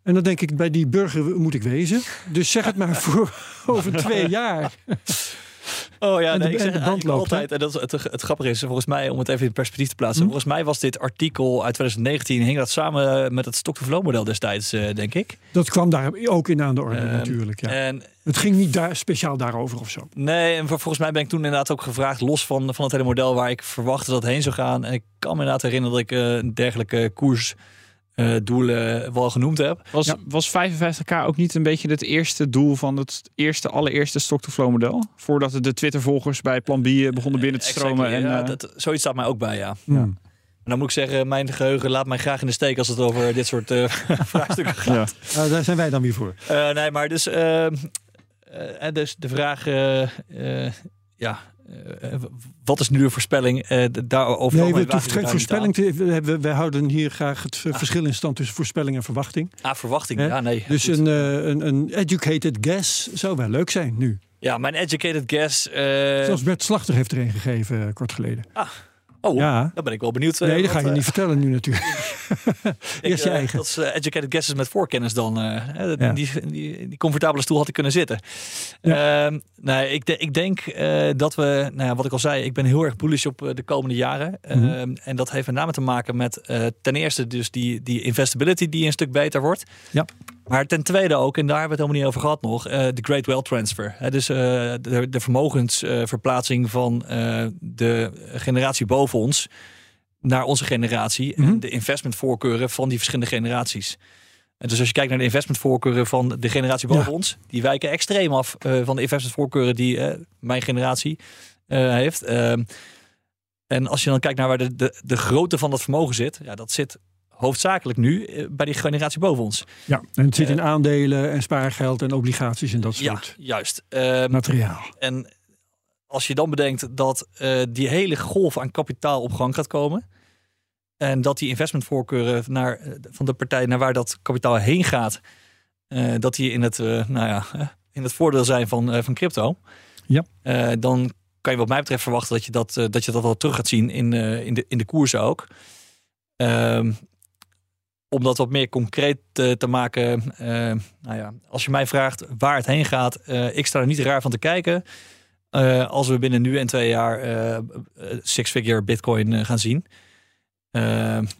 En dan denk ik, bij die burger moet ik wezen. Dus zeg het maar voor over twee jaar. Oh ja, En de- nee, ik zeg band hè? altijd. En dat is het, het grappige is, volgens mij, om het even in perspectief te plaatsen. Hm. Volgens mij was dit artikel uit 2019, hing dat samen met het stock-to-flow model destijds, eh, denk ik. Dat kwam daar ook in aan de orde Ehm, natuurlijk. Ja. En Het ging niet daar speciaal daarover of zo. Nee, en vol- volgens mij ben ik toen inderdaad ook gevraagd, los van, van het hele model waar ik verwachtte dat het heen zou gaan. En ik kan me inderdaad herinneren dat ik eh, een dergelijke koersdoelen wel genoemd heb. Was, Ja. was 55k ook niet een beetje het eerste doel van het eerste, allereerste stock-to-flow model? Voordat de Twitter-volgers bij Plan B eh, begonnen binnen te Exactly, stromen. En, ja, eh, dat, zoiets staat mij ook bij, ja. Ja. En dan moet ik zeggen, mijn geheugen laat mij graag in de steek als het over dit soort eh, vraagstukken gaat. ja. Daar zijn wij dan weer voor. Eh, nee, maar dus, eh, eh, en dus de vraag, eh, eh, ja, eh, wat is nu de voorspelling? Eh, daarover Nee, wagen we geen voorspelling te hebben. Wij houden hier graag het v- verschil in stand tussen voorspelling en verwachting. Ah, verwachting, ja, nee. Dus een, eh, een, een educated guess zou wel leuk zijn nu. Ja, mijn educated guess. eh, Zoals Bert Slachter heeft er een gegeven eh, kort geleden. Oh, Ja. dan ben ik wel benieuwd. eh, Nee, dat wat, ga je eh, niet vertellen nu natuurlijk. ik, Eerst je eh, eigen. Dat is eh, educated guesses met voorkennis dan. eh, die, die, die comfortabele stoel had ik kunnen zitten. Ehm, nee, ik, de- ik denk eh, dat we, nou ja, wat ik al zei, ik ben heel erg bullish op eh, de komende jaren. Mhm. Ehm, en dat heeft met name te maken met eh, ten eerste dus die, die investability die een stuk beter wordt. Ja. Maar ten tweede ook, en daar hebben we het helemaal niet over gehad nog, eh, de Great Wealth Transfer. Hè, dus eh, de, de vermogensverplaatsing van eh, de generatie boven ons naar onze generatie. Mhm. En de investmentvoorkeuren van die verschillende generaties. En dus als je kijkt naar de investmentvoorkeuren van de generatie boven Ja. ons, die wijken extreem af van de investmentvoorkeuren die mijn generatie heeft. Ehm, en als je dan kijkt naar waar de, de, de grootte van dat vermogen zit, ja, dat zit hoofdzakelijk nu eh, bij die generatie boven ons. Ja, en het zit Eh. in aandelen en spaargeld en obligaties en dat Ja, soort juist. Ehm, materiaal. En als je dan bedenkt dat eh, die hele golf aan kapitaal op gang gaat komen. En dat die investmentvoorkeuren naar, eh, van de partij naar waar dat kapitaal heen gaat. eh, dat die in het, eh, nou ja, eh, in het voordeel zijn van, eh, van crypto. Ja. Eh, dan kan je wat mij betreft verwachten dat je dat, eh, dat, je dat wel terug gaat zien in, eh, in, de, in de koersen ook. Ehm, om dat wat meer concreet eh, te maken. eh, nou ja, als je mij vraagt waar het heen gaat, eh, ik sta er niet raar van te kijken. Eh, als we binnen nu en twee jaar six-figure bitcoin gaan zien.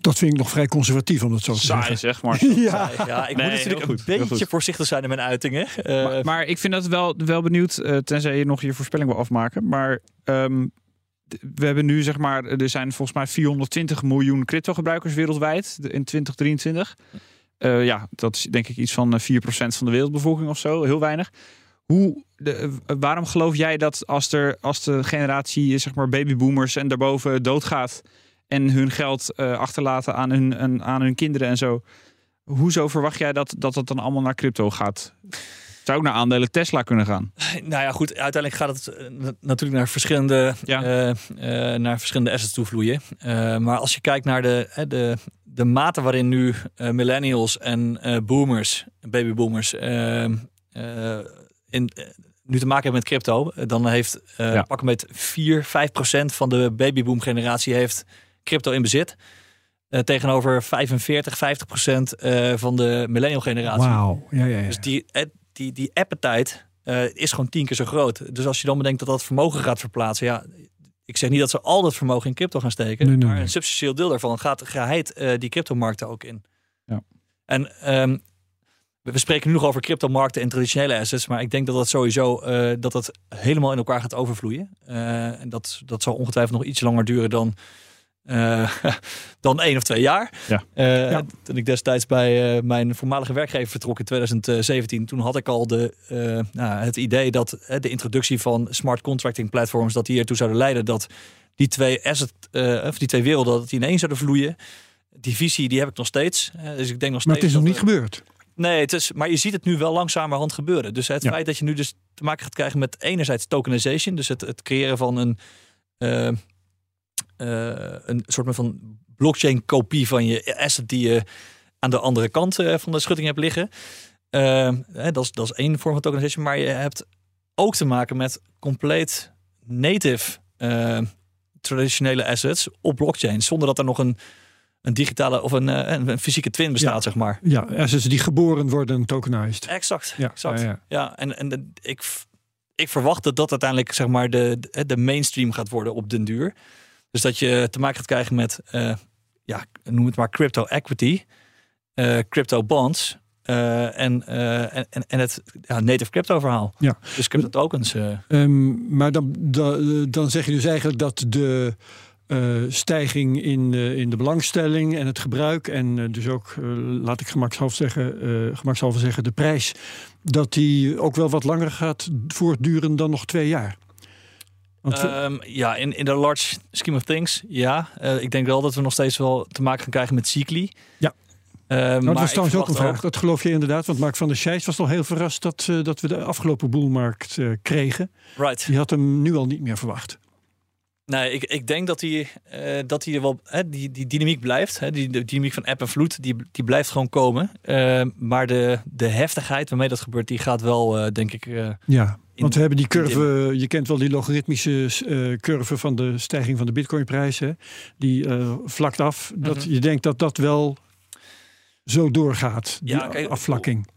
Dat vind ik nog vrij conservatief om dat zo te Saai zeggen. zeg maar. Ja. ja, ik Nee, moet natuurlijk een goed, heel beetje voorzichtig zijn in mijn uitingen. Eh, maar, maar ik vind dat wel, wel benieuwd, eh, tenzij je nog je voorspelling wil afmaken. Maar ehm, d- we hebben nu zeg maar, er zijn volgens mij 420 miljoen crypto gebruikers wereldwijd in 2023. Eh, ja, dat is denk ik iets van eh, 4% van de wereldbevolking of zo, heel weinig. Hoe, de, eh, waarom geloof jij dat als, er, als de generatie zeg maar babyboomers en daarboven doodgaat en hun geld eh, achterlaten aan hun, aan hun kinderen en zo, hoezo verwacht jij dat dat, dat dan allemaal naar crypto gaat? Zou ook naar aandelen Tesla kunnen gaan. Nou ja, goed. Uiteindelijk gaat het eh, na- natuurlijk naar verschillende, Ja. eh, eh, naar verschillende assets toevloeien. Eh, maar als je kijkt naar de, hè, de, de mate waarin nu millennials en eh, boomers, babyboomers, eh, eh, in, nu te maken hebben met crypto, dan heeft eh Ja. pakken met 4, 5 procent van de babyboom generatie heeft crypto in bezit. Eh, tegenover 45, 50 procent eh, van de millennial generatie. Wauw. Ja, ja, ja. Dus die, die, die appetite eh, is gewoon tien keer zo groot. Dus als je dan bedenkt dat dat vermogen gaat verplaatsen, ja, ik zeg niet dat ze al dat vermogen in crypto gaan steken, Nee, nee, maar nee. een substantieel deel daarvan gaat geheid eh die cryptomarkten ook in. Ja. En ehm, we spreken nu nog over cryptomarkten en traditionele assets, maar ik denk dat dat sowieso eh, dat dat helemaal in elkaar gaat overvloeien. En dat, dat zal ongetwijfeld nog iets langer duren dan, eh, dan één of twee jaar. Ja. Eh, Ja. Toen ik destijds bij eh, mijn voormalige werkgever vertrok in 2017, toen had ik al de, eh, nou, het idee dat de introductie van smart contracting platforms, dat die ertoe zouden leiden dat die twee asset, eh, of die twee werelden, dat die in één zouden vloeien. Die visie die heb ik nog steeds. Dus ik denk nog steeds. Maar het is nog niet gebeurd. Nee, het is, maar je ziet het nu wel langzamerhand gebeuren. Dus het Ja. feit dat je nu dus te maken gaat krijgen met enerzijds tokenization, dus het, het creëren van een, een soort van blockchain kopie van je asset die je aan de andere kant eh, van de schutting hebt liggen. hè, dat, is, dat is één vorm van tokenization. Maar je hebt ook te maken met compleet native uh, traditionele assets op blockchain. Zonder dat er nog een, een digitale of een, een, een fysieke twin bestaat, Ja. zeg maar. Ja, assets die geboren worden tokenized. Exact, Ja, exact. ja, Ja, ja. en, ik, ik verwacht dat dat uiteindelijk zeg maar de, de mainstream gaat worden op den duur. Dus dat je te maken gaat krijgen met, eh, ja, noem het maar crypto equity, eh, crypto bonds eh, en, en, en, het ja, native crypto verhaal. Ja. Dus crypto tokens. Ehm, maar dan, dan, dan zeg je dus eigenlijk dat de stijging in, eh, in de belangstelling en het gebruik en dus ook, laat ik gemakshalve zeggen, gemakshalve zeggen, de prijs, dat die ook wel wat langer gaat voortduren dan nog twee jaar. Ehm, ja, in, in de large scheme of things, ja. Eh, ik denk wel dat we nog steeds wel te maken gaan krijgen met cycli. Ja. Nou, dat was trouwens ook een vraag. Dat geloof je inderdaad. Want Mark van der Scheijs was al heel verrast dat, eh, dat we de afgelopen boelmarkt kregen. Right. Die had hem nu al niet meer verwacht. Nee, ik, ik denk dat die, dat die wel, hè, die, die dynamiek blijft. Hè, die de dynamiek van app en vloed, die, die blijft gewoon komen. Maar de, de heftigheid waarmee dat gebeurt, die gaat wel, denk ik. Ja, want we hebben die curve, je kent wel die logaritmische eh, curve van de stijging van de bitcoinprijs. Hè? Die eh, vlakt af. Dat Mhm. je denkt dat dat wel zo doorgaat, die Ja, kijk, afvlakking.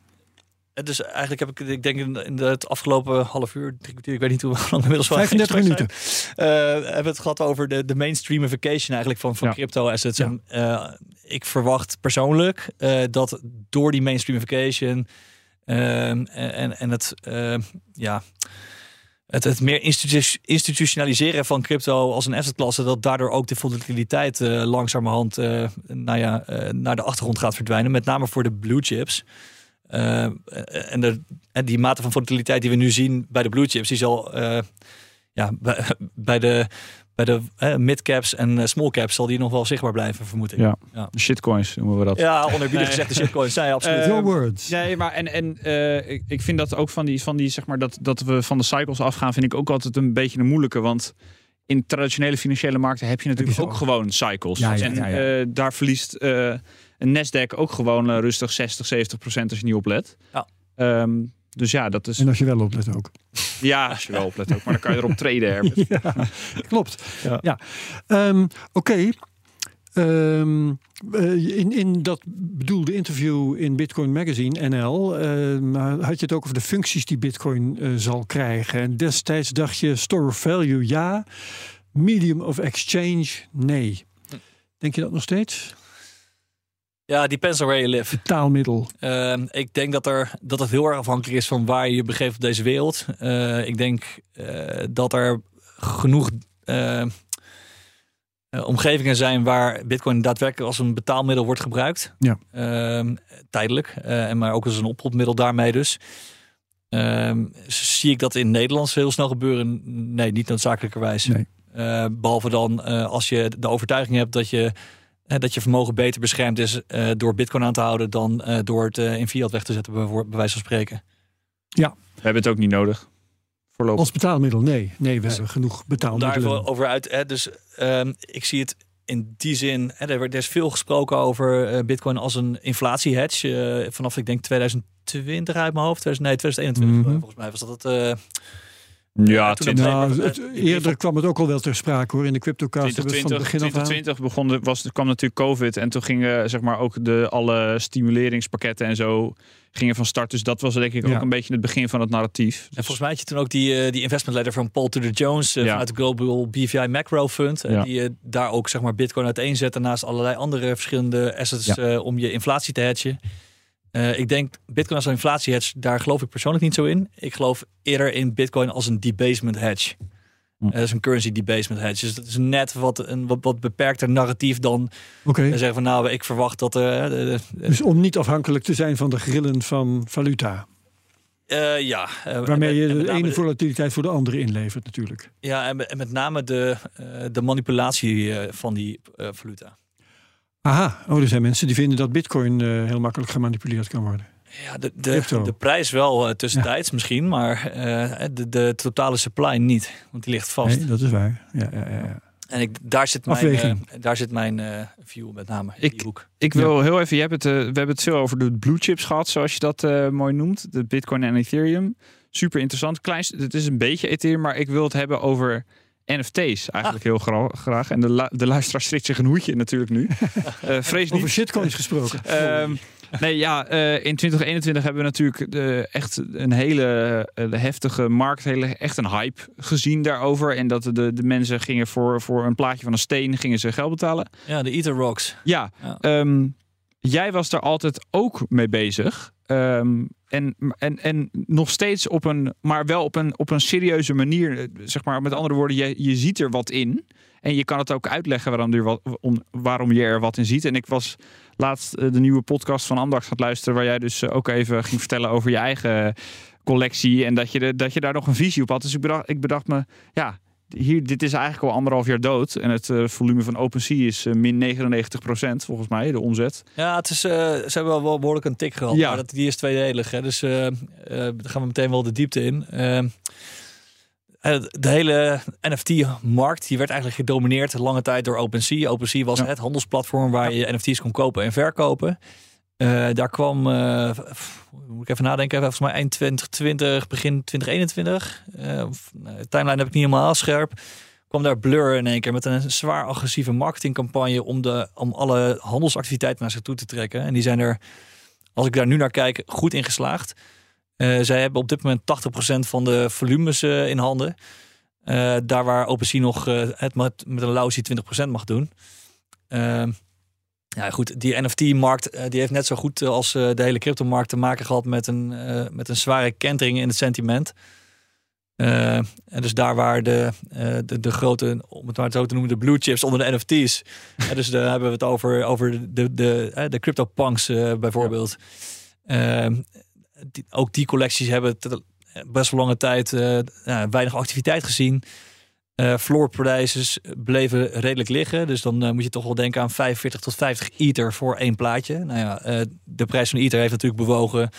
het dus eigenlijk heb ik, ik denk in, het afgelopen half uur, ik weet niet hoe lang inmiddels wel 35 in minuten. eh, hebben we het gehad over de, de mainstreamification eigenlijk van, van Ja. crypto assets. Ja. En, eh, ik verwacht persoonlijk eh, dat door die mainstreamification en, en het, eh, ja, het, het meer institu- institutionaliseren van crypto als een assetklasse, dat daardoor ook de volatiliteit eh, langzamerhand eh, nou ja, eh, naar de achtergrond gaat verdwijnen. Met name voor de blue chips. Eh, en, de, en die mate van volatiliteit die we nu zien bij de blue chips, die zal ja, bij de, bij de eh, midcaps en eh, small caps zal die nog wel zichtbaar blijven, vermoed ik. Ja. Ja. De shitcoins noemen we dat. Ja, onerbiedig Nee. gezegd, de shitcoins zijn absoluut. Eh, Your words. Nee, maar en, en eh, ik, ik vind dat ook van die, van die, zeg maar, dat, dat we van de cycles afgaan, vind ik ook altijd een beetje een moeilijke. Want in traditionele financiële markten heb je natuurlijk Heb je ook gewoon cycles. Ja, ja, en ja, ja. eh, daar verliest eh, een Nasdaq ook gewoon eh, rustig 60, 70 procent als je niet oplet. Ja. Ehm, dus ja, dat is. En als je wel oplet ook. Ja, als je wel oplet ook. Maar dan kan je erop traden, Herbert. ja, klopt. Ja. Ja. Ehm, Oké. Ehm, eh, in, in dat bedoelde interview in Bitcoin Magazine NL ehm, had je het ook over de functies die Bitcoin eh, zal krijgen. En destijds dacht je store of value ja, medium of exchange nee. Denk je dat nog steeds? Ja, depends on where you live. Taalmiddel. Ehm, ik denk dat, er, dat het heel erg afhankelijk is van waar je je begeeft op deze wereld. Eh, ik denk eh, dat er genoeg eh, eh, omgevingen zijn waar Bitcoin daadwerkelijk als een betaalmiddel wordt gebruikt. Ja. Ehm, tijdelijk, en maar ook als een oproepmiddel daarmee dus. Ehm, zie ik dat in Nederland heel snel gebeuren? Nee, niet noodzakelijkerwijs. Nee. Eh, behalve dan als je de overtuiging hebt dat je, dat je vermogen beter beschermd is eh, door bitcoin aan te houden dan eh, door het eh, in fiat weg te zetten, bij, bij wijze van spreken. We hebben het ook niet nodig. Voorlopig. Als betaalmiddel nee. Nee, we hebben genoeg daar betaalmiddelen. even over uit. Hè, dus ehm, ik zie het in die zin. Hè, er, er is veel gesproken over eh, Bitcoin als een inflatiehedge. eh, vanaf ik denk 2020 uit mijn hoofd. 2000, nee, 2021 Mhm. volgens mij was dat het. Eh, Ja, toen 20, Nou, het- maar- eerder kwam het ook al wel ter sprake hoor. In de CryptoCast hebben we het van het 2020, begin af aan. 2020 begon de, was, kwam natuurlijk COVID en toen gingen zeg maar ook de alle stimuleringspakketten en zo gingen van start. Dus dat was denk ik Ja. ook een beetje het begin van het narratief. En volgens mij had je toen ook die, eh, die investment letter van Paul Tudor Jones eh, Ja. vanuit de Global BVI Macro Fund. eh, Ja. Die eh, daar ook zeg maar Bitcoin uiteenzette naast allerlei andere verschillende assets Ja. eh, om je inflatie te hedgen. Eh, ik denk Bitcoin als een inflatie hedge, daar geloof ik persoonlijk niet zo in. Ik geloof eerder in Bitcoin als een debasement hedge. Hm. Eh, dat is een currency debasement hedge. Dus dat is net wat een wat, wat beperkter narratief dan Oké. eh, zeggen van nou, ik verwacht dat. de- Dus om niet afhankelijk te zijn van de grillen van valuta. ja, Waarmee je en de ene de- volatiliteit voor de andere inlevert natuurlijk. Ja, en, met- en met name de, de manipulatie van die valuta. Aha, oh, er zijn mensen die vinden dat bitcoin eh, heel makkelijk gemanipuleerd kan worden. Ja, de, de, de prijs wel eh, tussentijds misschien, maar eh, de, de totale supply niet. Want die ligt vast. Nee, dat is waar. Ja, ja, ja, ja. En ik, daar zit mijn, eh, daar zit mijn eh, view met name. in Ik- die hoek. Ik wil heel even, je hebt het, we hebben het veel over de blue chips gehad, zoals je dat eh, mooi noemt. De Bitcoin en Ethereum. Super interessant. Klein, het is een beetje Ethereum, maar ik wil het hebben over NFT's eigenlijk heel gra- graag. En de, lu- de luisteraar strikt zich een hoedje natuurlijk nu. Eh vrees Over niet. shitcoins gesproken. Ehm, nee, ja, eh, in 2021 hebben we natuurlijk de, echt een hele eh, de heftige markt, hele, echt een hype gezien daarover. En dat de, de mensen gingen voor, voor een plaatje van een steen gingen ze geld betalen. Ja, de Ether Rocks. Ja, Ja. ehm, jij was daar altijd ook mee bezig. Ehm, en, en, en nog steeds op een, maar wel op een, op een serieuze manier. eh, Zeg maar, met andere woorden, je, je ziet er wat in. En je kan het ook uitleggen waarom, je er waarom je er wat in ziet. En ik was laatst eh, de nieuwe podcast van Amdax gaat luisteren, waar jij dus eh, ook even ging vertellen over je eigen collectie. En dat je, dat je daar nog een visie op had. Dus ik bedacht, ik bedacht me, ja, hier, dit is eigenlijk al anderhalf jaar dood. En het eh, volume van OpenSea is eh, min 99% volgens mij, de omzet. Ja, het is, eh, ze hebben wel, wel behoorlijk een tik gehad. Ja. Maar dat, die is tweedelig. Hè? Dus daar gaan we meteen wel de diepte in. Eh, eh, de hele NFT-markt die werd eigenlijk gedomineerd lange tijd door OpenSea. OpenSea was Ja. het handelsplatform waar je NFT's kon kopen en verkopen. Eh, daar kwam, eh, moet ik even nadenken, volgens mij eind 2020, begin 2021. Eh, of, nou, de timeline heb ik niet helemaal scherp. Kwam daar Blur in één keer met een zwaar agressieve marketingcampagne om, de, om alle handelsactiviteiten naar zich toe te trekken. En die zijn er, als ik daar nu naar kijk, goed in geslaagd. Eh, zij hebben op dit moment 80% van de volumes eh, in handen. Eh, daar waar OpenSea nog eh, het met, met een lousy 20% mag doen. Ja, goed, die NFT-markt eh, die heeft net zo goed als eh, de hele cryptomarkt te maken gehad met een, eh, met een zware kentering in het sentiment. Eh, en dus daar waar de, eh, de, de grote, om het maar zo te noemen, de blue chips onder de NFT's. Eh, dus daar hebben we het over, over de, de, eh, de CryptoPunks eh, bijvoorbeeld. Ehm, die, ook die collecties hebben best wel lange tijd eh, weinig activiteit gezien. Eh floor prices bleven redelijk liggen. Dus dan eh, moet je toch wel denken aan 45 tot 50 ether voor één plaatje. Nou ja, eh, de prijs van ether heeft natuurlijk bewogen.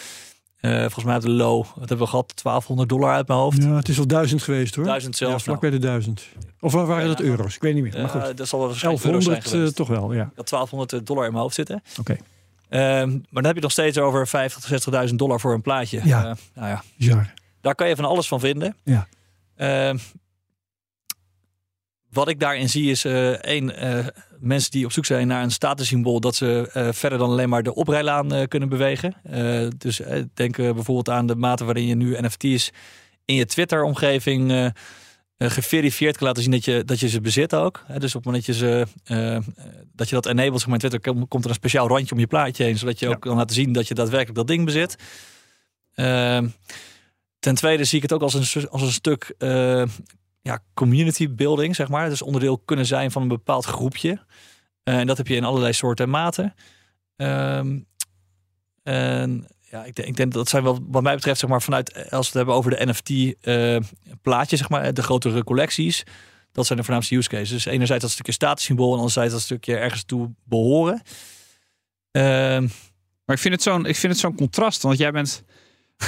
Volgens mij de low, wat hebben we gehad? 1200 dollar uit mijn hoofd. Ja, het is wel duizend geweest hoor. Duizend zelfs. Ja, vlak nou. bij de duizend. Of waar waren dat Ja. euro's? Ik weet niet meer. Maar goed. dat zal wel waarschijnlijk euro's zijn 1100 eh, geweest. toch wel, ja. Ik had 1200 dollar in mijn hoofd zitten. Oké. Ehm, maar dan heb je nog steeds over 50 tot 60.000 dollar voor een plaatje. Ja. Nou ja, Bizar. daar kan je van alles van vinden. Ja. Wat ik daarin zie is eh één, eh, mensen die op zoek zijn naar een statussymbool dat ze eh, verder dan alleen maar de oprijlaan kunnen bewegen. Dus denk bijvoorbeeld aan de mate waarin je nu NFT's in je Twitter-omgeving geverifieerd kan laten zien dat je, dat je ze bezit ook. Dus op het moment dat je, ze, dat, je dat enabled zeg maar, in Twitter, kom- komt er een speciaal randje om je plaatje heen, zodat je Ja. ook kan laten zien dat je daadwerkelijk dat ding bezit. Ehm, ten tweede zie ik het ook als een, als een stuk ja, community building, zeg maar. Dus onderdeel kunnen zijn van een bepaald groepje. Eh, en dat heb je in allerlei soorten en maten. Ehm, en ja, ik denk, ik denk dat zijn wel, wat mij betreft, zeg maar, vanuit, eh, als we het hebben over de NFT-plaatjes, zeg maar, de grotere collecties. Dat zijn de voornaamste use cases. Dus enerzijds dat stukje statussymbool en anderzijds dat stukje ergens toe behoren. Ehm, Maar ik vind het zo'n, ik vind het zo'n contrast, want jij bent.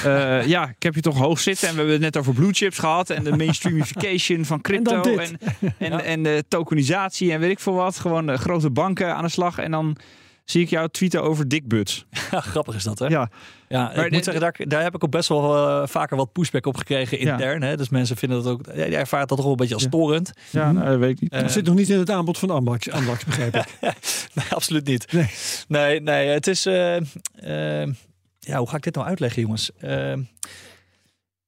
Eh, ja, ik heb je toch hoog zitten en we hebben het net over blue chips gehad en de mainstreamification van crypto En en, en, de tokenisatie en weet ik veel wat. Gewoon de grote banken aan de slag en dan zie ik jou tweeten over dickbuts. ja, grappig is dat, hè? Ja, Ja, Maar ik de- moet zeggen, daar, daar heb ik ook best wel eh, vaker wat pushback op gekregen Ja. intern. Hè? Dus mensen vinden dat ook, ja, die ervaren dat toch wel een beetje als Ja. storend. ja nou, dat weet ik niet. Eh, zit nog niet in het aanbod van Ambax, Ambax begrijp ik. Nee, absoluut niet. Nee. nee, nee, het is. eh, eh, ja, hoe ga ik dit nou uitleggen, jongens? Eh,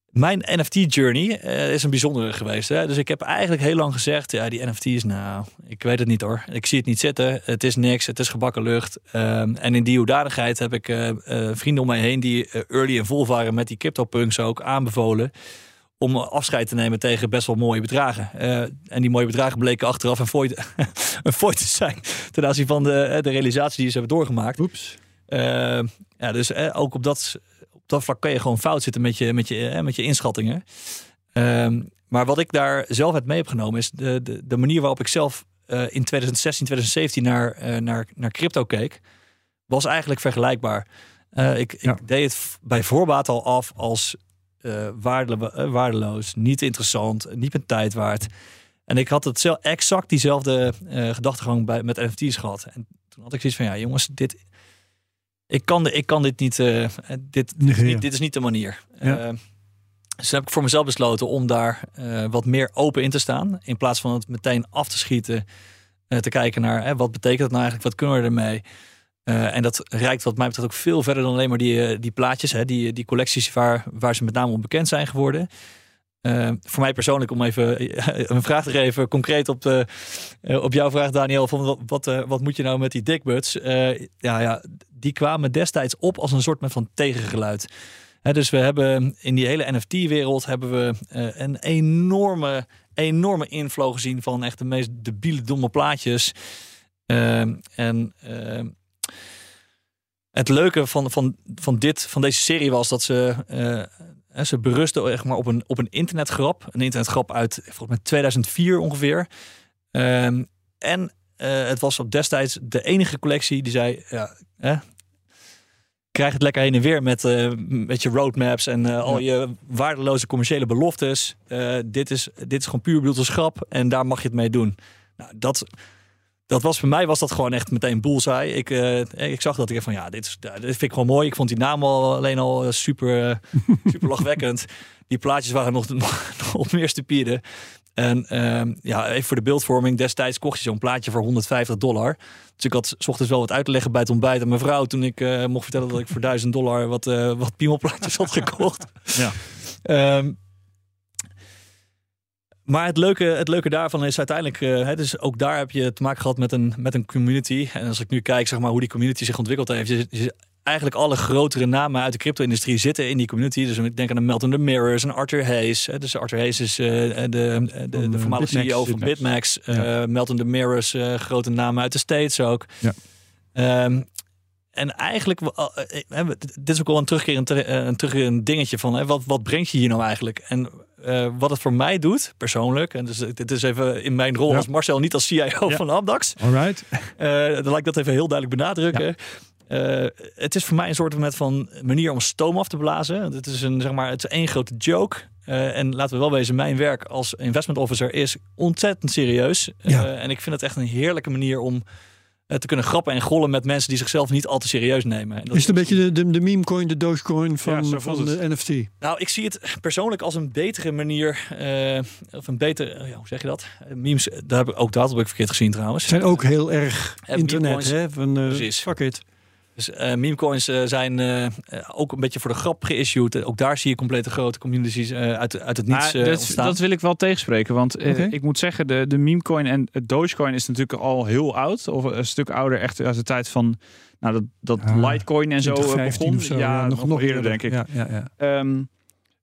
mijn NFT-journey eh, is een bijzondere geweest. Hè? Dus ik heb eigenlijk heel lang gezegd: ja, die NFT's, nou, ik weet het niet hoor. Ik zie het niet zitten. Het is niks. Het is gebakken lucht. Ehm, en in die hoedanigheid heb ik eh, eh, vrienden om mij heen die early en vol waren met die CryptoPunks ook aanbevolen. Om afscheid te nemen tegen best wel mooie bedragen. En die mooie bedragen bleken achteraf een fooi, een fooi te zijn ten aanzien van de, de realisatie die ze hebben doorgemaakt. Oeps. Eh, ja, dus eh, ook op dat, op dat vlak kan je gewoon fout zitten met je, met je, eh, met je inschattingen. Ehm, maar wat ik daar zelf uit mee heb genomen is de, de, de manier waarop ik zelf eh, in 2016, 2017 naar, eh, naar, naar crypto keek, was eigenlijk vergelijkbaar. Ik, Ja. ik deed het bij voorbaat al af als waardelo- waardeloos, niet interessant, niet mijn tijd waard. En ik had het zelf, exact diezelfde gedachtegang bij, met NFT's gehad. En toen had ik zoiets van, ja jongens, dit, ik, kan, de, ik kan dit niet, uh, dit, dit, is niet, dit is niet de manier. Ja. Uh, dus heb ik voor mezelf besloten om daar wat meer open in te staan. In plaats van het meteen af te schieten, te kijken naar wat betekent het nou eigenlijk, wat kunnen we ermee. en dat reikt wat mij betreft ook veel verder dan alleen maar die, die plaatjes, hè, die, die collecties waar, waar ze met name om bekend zijn geworden. Uh, voor mij persoonlijk, om even een vraag te geven, concreet op, de, uh, op jouw vraag, Daniel, van wat, wat, wat moet je nou met die dickbuds? ja, ja, die kwamen destijds op als een soort van tegengeluid. Dus we hebben in die hele NFT-wereld hebben we een enorme, enorme inflow gezien van echt de meest debiele, domme plaatjes. Ehm, en ehm, het leuke van, van, van, dit, van deze serie was dat ze ze berusten echt maar op een, op een internetgrap. Een internetgrap uit volgens mij 2004 ongeveer. Um, en uh, het was op destijds de enige collectie die zei... Ja, hè, krijg het lekker heen en weer met, uh, met je roadmaps en uh, al je waardeloze commerciële beloftes. dit, is, dit is gewoon puur bedoeld als grap en daar mag je het mee doen. Nou, dat, dat was voor mij was dat gewoon echt meteen boelzaai. Ik, uh, ik zag dat ik van ja, dit, is, dit vind ik gewoon mooi. Ik vond die naam al alleen al eh, super, eh, super lachwekkend. Die plaatjes waren nog, nog, meer stupide. En uh, ja, even voor de beeldvorming. Destijds kocht je zo'n plaatje voor 150 dollar. Dus ik had s ochtends wel wat uit te leggen bij het ontbijt aan mijn vrouw. Toen ik uh, mocht vertellen dat ik voor 1000 dollar wat, wat piemelplaatjes had gekocht. Ja. Um, maar het leuke, het leuke daarvan is uiteindelijk, uh, dus ook daar heb je te maken gehad met een, met een community. En als ik nu kijk zeg maar, hoe die community zich ontwikkeld heeft, je, je, eigenlijk alle grotere namen uit de crypto-industrie zitten in die community. Dus ik denk aan een Melton the Mirrors, en Arthur Hayes. Hè, dus Arthur Hayes is uh, de, de, de, de voormalige CEO van Bitmax. Uh, ja. Melton the Mirrors, grote namen uit de States ook. Ja. Um, en eigenlijk, dit is ook wel een terugkerend, een terugkerend dingetje van, hè, wat, wat brengt je hier nou eigenlijk? En uh, wat het voor mij doet, persoonlijk, en dus dit is even in mijn rol ja. als Marcel, niet als CIO van Abdax. Alright. Uh, dan laat ik dat even heel duidelijk benadrukken. Uh, het is voor mij een soort van manier om stoom af te blazen. Het is een, zeg maar, het is één grote joke. en laten we wel wezen, mijn werk als investment officer is ontzettend serieus. en ik vind het echt een heerlijke manier om eh, te kunnen grappen en gollen met mensen die zichzelf niet al te serieus nemen. is het een beetje de, de, de meme coin, de Dogecoin van, ja, van de NFT? Nou, ik zie het persoonlijk als een betere manier, uh, of een beter, ja, hoe zeg je dat? Memes, daar heb ik ook dat heb ik verkeerd gezien trouwens. Zijn ook heel erg internet, hè? Van, uh, Precies. Fuck it. Dus uh, memecoins uh, zijn uh, ook een beetje voor de grap geissued. Ook daar zie je complete grote communities uit, uit het niets dat, ontstaan. Dat wil ik wel tegenspreken. Want okay. ik moet zeggen, de, de memecoin en het Dogecoin is natuurlijk al heel oud. Of een stuk ouder, echt uit de tijd van nou, dat, dat ja, Litecoin en zo begon. Zo, ja, ja, nog, nog eerder, denk ik. Ja, ja, ja. Um,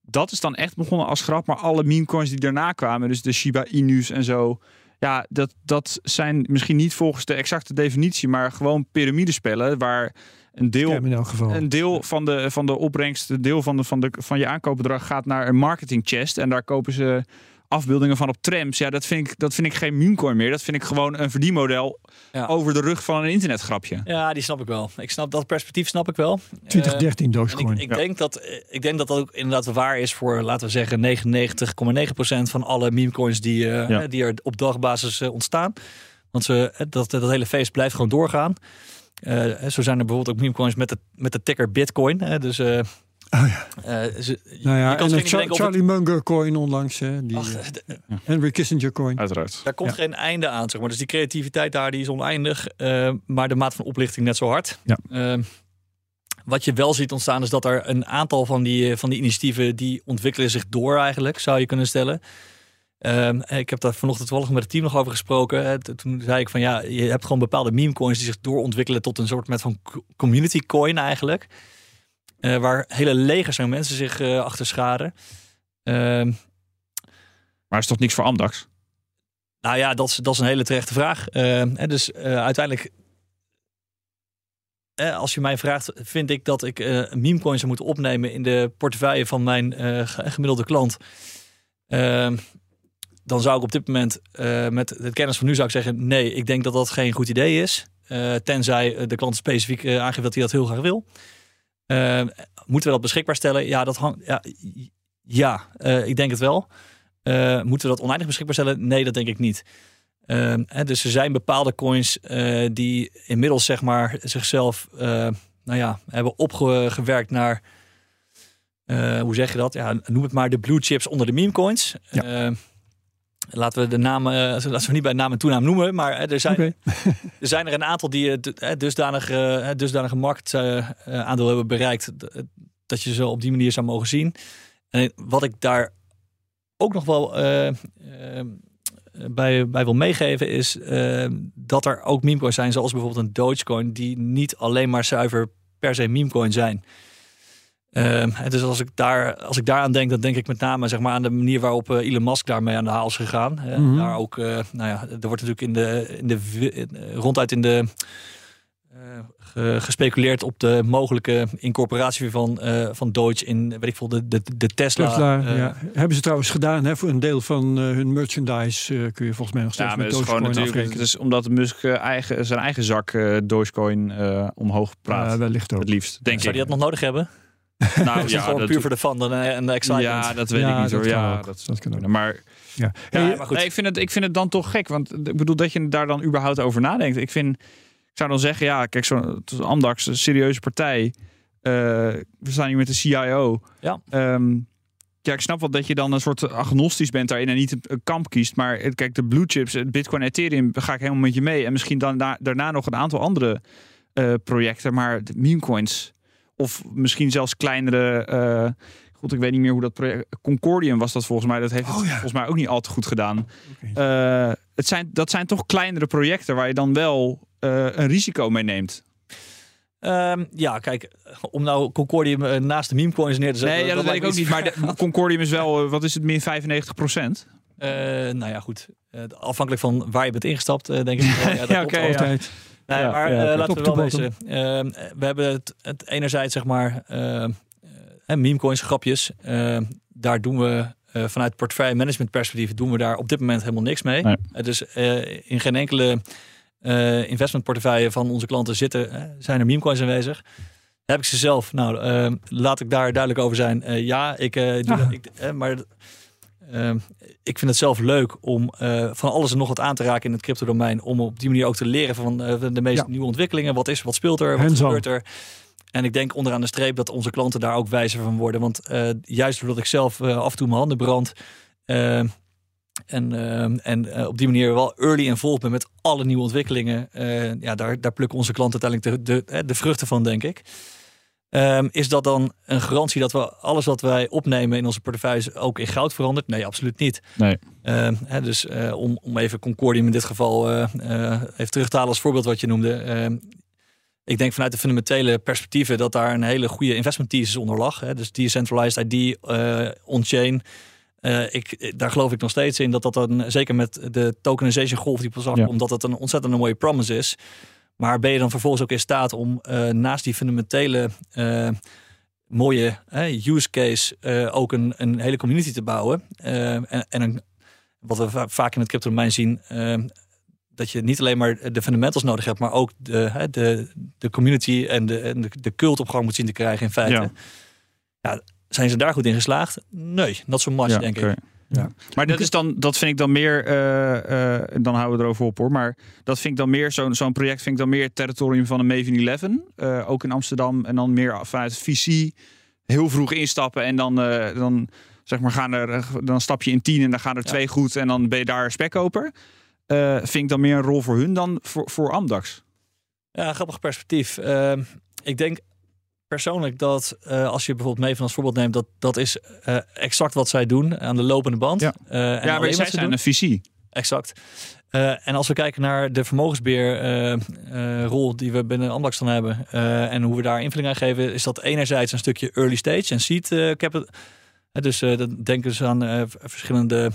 dat is dan echt begonnen als grap. Maar alle memecoins die daarna kwamen, dus de Shiba Inus en zo... Ja, dat, dat zijn misschien niet volgens de exacte definitie, maar gewoon piramidespellen waar een deel, in elk geval. een deel van, de, van de opbrengst, een deel van, de, van, de, van je aankoopbedrag gaat naar een marketing chest. En daar kopen ze afbeeldingen van op trams. Ja, dat vind ik, dat vind ik geen memecoin meer. Dat vind ik gewoon een verdienmodel ja. over de rug van een internetgrapje. Ja, die snap ik wel. Ik snap dat perspectief snap ik wel. 2013 uh, Dogecoin. Ik, ik ja. denk dat ik denk dat dat ook inderdaad waar is voor laten we zeggen 99,9% van alle memecoins die, uh, ja. die er op dagbasis uh, ontstaan. Want ze, dat, dat hele feest blijft gewoon doorgaan. Uh, zo zijn er bijvoorbeeld ook memecoins met de, met de ticker Bitcoin. Hè, dus uh, Oh ja. Uh, ze, nou ja, je kan en Char Charlie het... Munger coin onlangs. Hè, die, Ach, de, ja. Henry Kissinger coin. Uiteraard. Daar komt ja. geen einde aan. Zeg maar. Dus die creativiteit daar die is oneindig. Uh, maar de maat van oplichting net zo hard. Ja. Uh, wat je wel ziet ontstaan is dat er een aantal van die, van die initiatieven... die ontwikkelen zich door eigenlijk, zou je kunnen stellen. Um, ik heb daar vanochtend toevallig met het team nog over gesproken. Toen zei ik van ja, je hebt gewoon bepaalde meme coins die zich doorontwikkelen tot een soort met van community coin eigenlijk. Uh, waar hele legers aan mensen zich uh, achter scharen. Uh, maar is toch niks voor Amdax? Nou ja, dat is, dat is een hele terechte vraag. en dus uiteindelijk, als je mij vraagt, vind ik dat ik meme coins zou moeten opnemen in de portefeuille van mijn gemiddelde klant. Ehm, dan zou ik op dit moment met het kennis van nu zou ik zeggen: nee, ik denk dat dat geen goed idee is. Tenzij de klant specifiek aangeeft dat hij dat heel graag wil. Moeten we dat beschikbaar stellen? Ja, dat hangt. Ja, ja ik denk het wel. Uh, moeten we dat oneindig beschikbaar stellen? Nee, dat denk ik niet. Uh, hè, dus er zijn bepaalde coins uh, die inmiddels zeg maar zichzelf nou ja, hebben opgewerkt naar hoe zeg je dat? Ja, noem het maar de blue chips onder de meme coins. Ja laten we de namen, uh, laten we niet bij naam en toenaam noemen, maar er, zijn, er zijn er een aantal die dusdanig, uh, dusdanige marktaandeel hebben bereikt dat je ze op die manier zou mogen zien. En wat ik daar ook nog wel bij, bij wil meegeven is dat er ook memecoins zijn, zoals bijvoorbeeld een Dogecoin, die niet alleen maar zuiver per se memecoin zijn. Uh, dus als ik, daar, als ik daaraan denk, dan denk ik met name zeg maar, aan de manier waarop uh, Elon Musk daarmee aan de haal is gegaan. Mm Daar ook, uh, nou ja, er wordt natuurlijk in de, in de, ronduit in de gespeculeerd op de mogelijke incorporatie van, van Deutsche in weet ik veel, de, de, de Tesla. Tesla ja. Hebben ze trouwens gedaan hè, voor een deel van hun merchandise kun je volgens mij nog steeds ja, met Dogecoin natuurlijk, Het is omdat Musk eigen, zijn eigen zak Dogecoin omhoog praat. Ja, wellicht ook. Het liefst, denk Zou ik. die dat nog nodig hebben? Nou ja, gewoon puur voor de fan en de excitement. Ja, dat weet ik niet hoor. Ja, dat, dat kan ook. Maar ja. ja maar goed. Nee, ik, vind het, ik vind het dan toch gek. Want ik bedoel dat je daar dan überhaupt over nadenkt. Ik vind, ik zou dan zeggen, ja, kijk, zo'n Amdax, een serieuze partij. Uh, we staan hier met de CIO. Ja. Um, ja, ik snap wel dat je dan een soort agnostisch bent daarin en niet een kamp kiest. Maar kijk, de blue chips, Bitcoin, Ethereum, ga ik helemaal met je mee. En misschien dan daarna nog een aantal andere uh, projecten. Maar de meme coins, of misschien zelfs kleinere. Uh, goed, ik weet niet meer hoe dat project. Concordium was dat volgens mij. Dat heeft het oh, volgens mij ook niet al te goed gedaan. Okay. Uh, het zijn, dat zijn toch kleinere projecten waar je dan wel uh, een risico mee neemt. Um, ja, kijk, om nou Concordium naast de meme coins neer te zetten. Nee, ja, dat, dat weet ik ook niet. Maar de, Concordium is wel, wat is het, min 95 procent? Uh, nou ja, goed. Uh, afhankelijk van waar je bent ingestapt, denk ik. ja, ja oké. Okay, Nee, ja, maar ja, uh, laten we wel wezen. Uh, we hebben het, het enerzijds, zeg maar, uh, memecoins, grapjes. daar doen we vanuit portefeuille management perspectief doen we daar op dit moment helemaal niks mee. Nee. dus in geen enkele investmentportefeuille van onze klanten zitten, zijn er memecoins aanwezig. Heb ik ze zelf? Nou, laat ik daar duidelijk over zijn. ja, ik doe ah. ik, maar Ehm, ik vind het zelf leuk om uh, van alles en nog wat aan te raken in het crypto-domein. Om op die manier ook te leren van uh, de meest nieuwe ontwikkelingen. Wat is, wat speelt er, wat gebeurt er. En ik denk onderaan de streep dat onze klanten daar ook wijzer van worden. Want uh, juist doordat ik zelf af en toe mijn handen brand. En, en op die manier wel early involved ben met alle nieuwe ontwikkelingen. ja, daar, daar plukken onze klanten uiteindelijk de, de, de vruchten van, denk ik. Um, is dat dan een garantie dat we alles wat wij opnemen in onze portefeuille ook in goud verandert? Nee, absoluut niet. Nee. Hè, dus uh, om, om even Concordium in dit geval uh, uh, even terug te halen als voorbeeld wat je noemde. Ehm, ik denk vanuit de fundamentele perspectieven dat daar een hele goede investment thesis onder lag. Hè. Dus decentralized ID, on-chain. ik, daar geloof ik nog steeds in dat dat dan, zeker met de tokenization golf die pas afkomt, ja. dat dat een ontzettend mooie promise is. Maar ben je dan vervolgens ook in staat om uh, naast die fundamentele uh, mooie use case ook een, een hele community te bouwen? en, en een, wat we vaak in het crypto domein zien, dat je niet alleen maar de fundamentals nodig hebt, maar ook de, de, de community en de, en de, cult op gang moet zien te krijgen in feite. Ja. ja zijn ze daar goed in geslaagd? Nee, not so much, denk ik. Ja. Maar dat is dan, dat vind ik dan meer, uh, uh, dan houden we erover op hoor. Maar dat vind ik dan meer, zo'n zo'n project vind ik dan meer het territorium van een Maven 11. Uh, ook in Amsterdam. En dan meer vanuit visie heel vroeg instappen. En dan, dan zeg maar gaan er, dan stap je in tien en dan gaan er twee goed. En dan ben je daar spekkoper. vind ik dan meer een rol voor hun dan voor, voor Amdax. Ja, grappig perspectief. Ehm, ik denk persoonlijk dat uh, als je bijvoorbeeld mee van als voorbeeld neemt, dat dat is uh, exact wat zij doen aan de lopende band. Ja, uh, en ja maar zij zijn doen. een visie. Exact. en als we kijken naar de vermogensbeheerrol die we binnen Amdax dan hebben en hoe we daar invulling aan geven, is dat enerzijds een stukje early stage en seed capital. dus dat denken ze aan verschillende,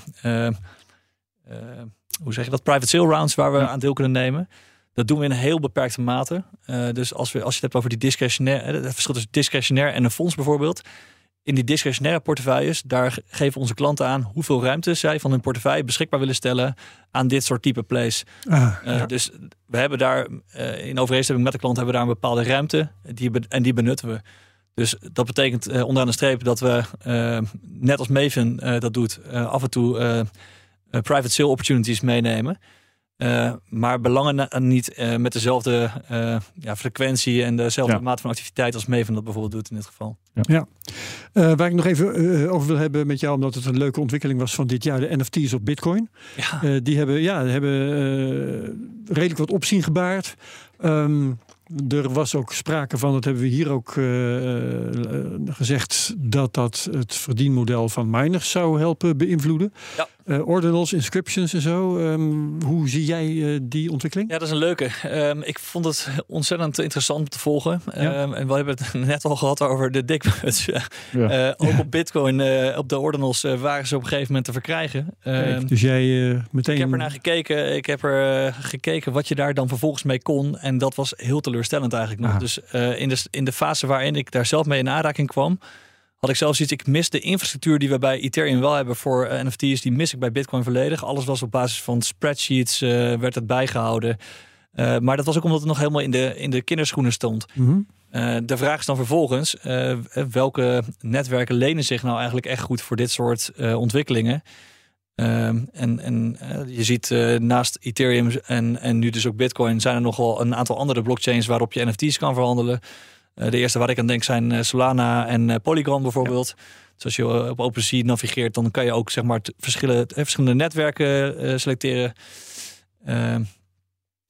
hoe zeg je dat, private sale rounds waar we aan deel kunnen nemen. Dat doen we in een heel beperkte mate. Uh, dus als, we, als je het hebt over die discretionair, het verschil tussen discretionair en een fonds bijvoorbeeld. In die discretionaire portefeuilles, daar geven onze klanten aan hoeveel ruimte zij van hun portefeuille beschikbaar willen stellen aan dit soort type plays. Ah, uh, Dus we hebben daar uh, in overeenstemming met de klant hebben we daar een bepaalde ruimte die, en die benutten we. Dus dat betekent onderaan de streep dat we, net als Maven dat doet, af en toe private sale opportunities meenemen. Maar belangen niet met dezelfde ja, frequentie en dezelfde ja. mate van activiteit als Maven dat bijvoorbeeld doet in dit geval. Ja, ja. waar ik nog even over wil hebben met jou, omdat het een leuke ontwikkeling was van dit jaar, de NFT's op Bitcoin. Ja. die hebben, ja, hebben redelijk wat opzien gebaard. Um, er was ook sprake van, dat hebben we hier ook uh, gezegd, dat dat het verdienmodel van miners zou helpen beïnvloeden. Uh, ordinals, inscriptions en zo. Um, hoe zie jij uh, die ontwikkeling? Ja, dat is een leuke. Um, ik vond het ontzettend interessant om te volgen. Ja. Um, en we hebben het net al gehad over de dickbuds. ja. uh, ook ja. op Bitcoin, op de ordinals, waren ze op een gegeven moment te verkrijgen. Kijk, dus jij meteen. Ik heb er naar gekeken. Ik heb er gekeken wat je daar dan vervolgens mee kon. En dat was heel teleurstellend eigenlijk nog. Dus in, de, in de fase waarin ik daar zelf mee in aanraking kwam had ik zelfs iets, ik mis de infrastructuur die we bij Ethereum wel hebben voor uh, NFT's, die mis ik bij Bitcoin volledig. Alles was op basis van spreadsheets, uh, werd het bijgehouden. Uh, maar dat was ook omdat het nog helemaal in de, in de kinderschoenen stond. Mm -hmm. de vraag is dan vervolgens, welke netwerken lenen zich nou eigenlijk echt goed voor dit soort ontwikkelingen? Ehm, en en je ziet naast Ethereum en, en nu dus ook Bitcoin zijn er nogal een aantal andere blockchains waarop je NFT's kan verhandelen. Eh, de eerste waar ik aan denk zijn eh, Solana en eh, Polygon bijvoorbeeld. Dus als je op OpenSea navigeert, dan kan je ook zeg maar verschillende, verschillende netwerken selecteren. Ehm,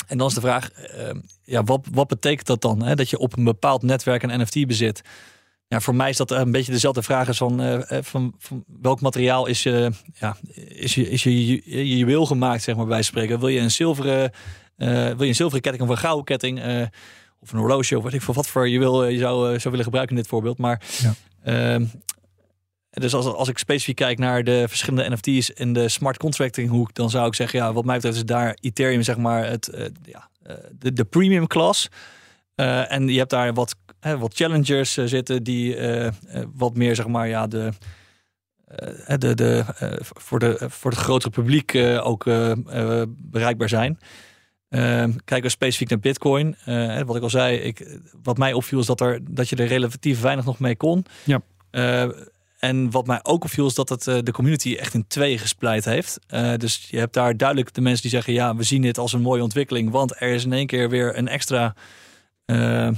en dan is de vraag, ehm, ja, wat, wat betekent dat dan? Hè? Dat je op een bepaald netwerk een NFT bezit. Ja, voor mij is dat een beetje dezelfde vraag als van, van, van, welk materiaal is je, ja, is je, is je, je, je wil gemaakt, zeg maar bij spreken. Wil je een zilveren, wil je een zilveren ketting of een gouden ketting? Of een horloge of wat ik voor wat voor je wil je zou, zou willen gebruiken in dit voorbeeld. Maar ja. uh, dus als, als ik specifiek kijk naar de verschillende NFT's in de smart contracting hoek, dan zou ik zeggen, ja, wat mij betreft is daar Ethereum zeg maar het, uh, ja, de, de premium class. Uh, en je hebt daar wat, wat challengers zitten die wat meer zeg maar ja de de, de, voor, de, voor het grotere publiek ook bereikbaar zijn. Uh, kijken we specifiek naar Bitcoin. Uh, wat ik al zei, ik, wat mij opviel is dat, er, dat je er relatief weinig nog mee kon. Ja. Uh, en wat mij ook opviel is dat het eh, de community echt in twee gespleit heeft. dus je hebt daar duidelijk de mensen die zeggen: ja, we zien dit als een mooie ontwikkeling, want er is in één keer weer een extra eh,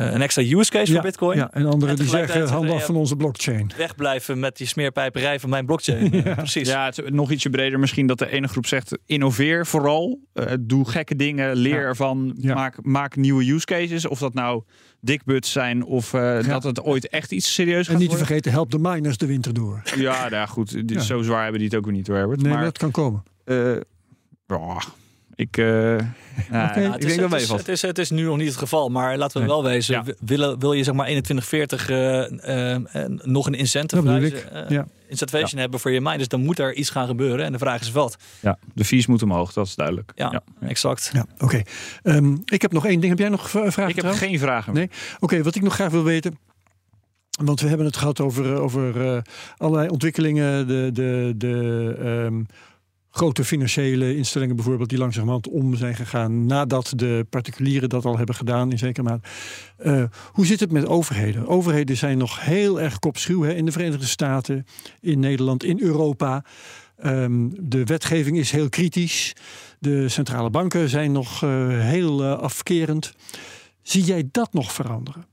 een extra use case voor Bitcoin. Ja, en anderen die zeggen hand af van onze blockchain. Wegblijven met die smeerpijperij van mijn blockchain. ja. precies. Ja, het is nog ietsje breder misschien dat de ene groep zegt innoveer vooral. Uh, doe gekke dingen, leer ervan, maak, maak nieuwe use cases. Of dat nou dickbuts zijn of uh, dat het ooit echt iets serieus gaat En niet te vergeten, help de miners de winter door. Ja, nou goed, zo zwaar hebben die het ook weer niet, Herbert. Nee, maar dat kan komen. Oh, ik, uh, okay. ja, ik denk dat het is, het, is, het is nu nog niet het geval, maar laten we wel wezen. Ja. Willen, wil je zeg maar 2140 uh, uh, nog een incentive uh, ja. incentivation hebben voor je mind, dus dan moet er iets gaan gebeuren. En de vraag is wat. Ja, de fees moeten omhoog, dat is duidelijk. Ja, exact. Ja, Oké, okay. um, ehm, ik heb nog één ding. Heb jij nog vragen? Ik heb geen vragen. Nee? Oké, okay, wat ik nog graag wil weten. Want we hebben het gehad over, over allerlei ontwikkelingen. De, de, de um, grote financiële instellingen bijvoorbeeld die langzamerhand om zijn gegaan nadat de particulieren dat al hebben gedaan in zekere mate. Uh, hoe zit het met overheden? Overheden zijn nog heel erg kopschuw hè? in de Verenigde Staten, in Nederland, in Europa. Um, de wetgeving is heel kritisch. De centrale banken zijn nog uh, heel uh, afkerend. Zie jij dat nog veranderen?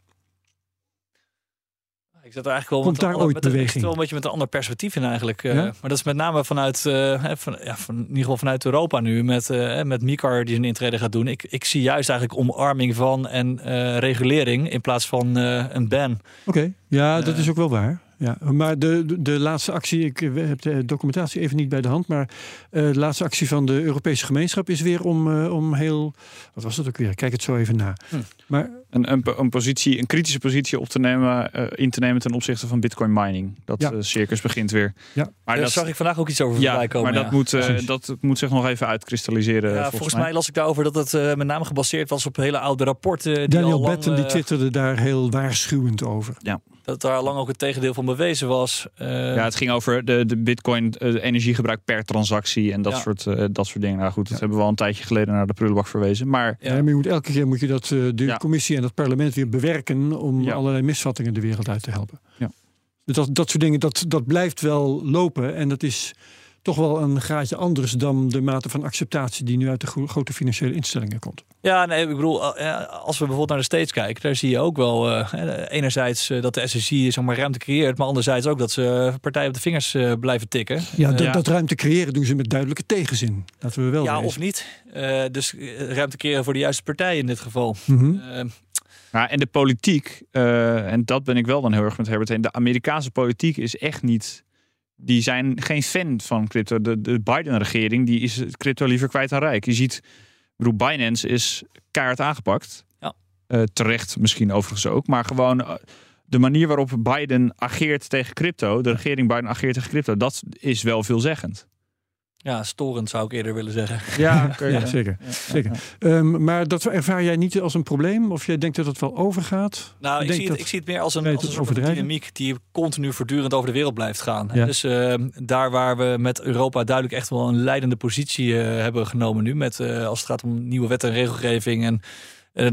Ik zat er eigenlijk wel Komt daar ooit beweging? wel een beetje met een ander perspectief in eigenlijk. Uh, Maar dat is met name vanuit, uh, van, ja, van, in ieder geval vanuit Europa nu. Met, uh, met Mikar die zijn intrede gaat doen. Ik, ik zie juist eigenlijk omarming van en regulering in plaats van een ban. Oké, okay. ja, dat is ook wel waar ja. Maar de, de, laatste actie, ik heb de documentatie even niet bij de hand, maar uh, de laatste actie van de Europese gemeenschap is weer om, uh, om heel, wat was dat ook weer? Kijk het zo even na. Hm. Maar, een, een, een, positie, een kritische positie op te nemen, uh, in te nemen ten opzichte van bitcoin mining. Dat ja. circus begint weer. Ja. Maar daar zag ik vandaag ook iets over ja, voorbij komen. Maar dat, moet, dat moet zich nog even uitkristalliseren. Ja, volgens, volgens mij. las ik daarover dat het met name gebaseerd was op hele oude rapporten. Die Daniel al Betten die twitterde daar heel waarschuwend over. Ja. Dat daar lang ook het tegendeel van bewezen was. Uh, ja, het ging over de, de bitcoin uh, energiegebruik per transactie en dat, ja. soort, uh, dat soort dingen. Nou goed, dat ja. hebben we al een tijdje geleden naar de prullenbak verwezen. Maar, ja. maar je moet, elke keer moet je dat, de commissie en het parlement weer bewerken om allerlei misvattingen de wereld uit te helpen. Ja. Dat, dat soort dingen, dat, dat blijft wel lopen en dat is toch wel een graadje anders dan de mate van acceptatie die nu uit de grote financiële instellingen komt. Ja, nee, ik bedoel, eh, als we bijvoorbeeld naar de States kijken, daar zie je ook wel uh, enerzijds uh, dat de SEC zeg maar, ruimte creëert, maar anderzijds ook dat ze partijen op de vingers blijven tikken. Ja, dat, dat ruimte creëren doen ze met duidelijke tegenzin. Laten we wel Ja, wezen. of niet. dus ruimte creëren voor de juiste partij in dit geval. Mm -hmm. Ja, en de politiek, en dat ben ik wel dan heel erg met Herbert heen. De Amerikaanse politiek is echt niet die zijn geen fan van crypto. De, de Biden-regering die is crypto liever kwijt dan rijk. Je ziet, bedoel, Binance is keihard aangepakt. Ja. Uh, terecht misschien overigens ook. Maar gewoon uh, de manier waarop Biden ageert tegen crypto, de regering Biden ageert tegen crypto, dat is wel veelzeggend. Ja, storend zou ik eerder willen zeggen. Ja, okay, ja, ja zeker. Ja, zeker. Um, maar dat ervaar jij niet als een probleem? Of jij denkt dat het wel overgaat? Nou, ik, zie het, ik zie het meer als een, als een soort dynamiek die continu voortdurend over de wereld blijft gaan. Dus uh, daar waar we met Europa duidelijk echt wel een leidende positie uh, hebben genomen nu, met, uh, als het gaat om nieuwe wet en regelgeving en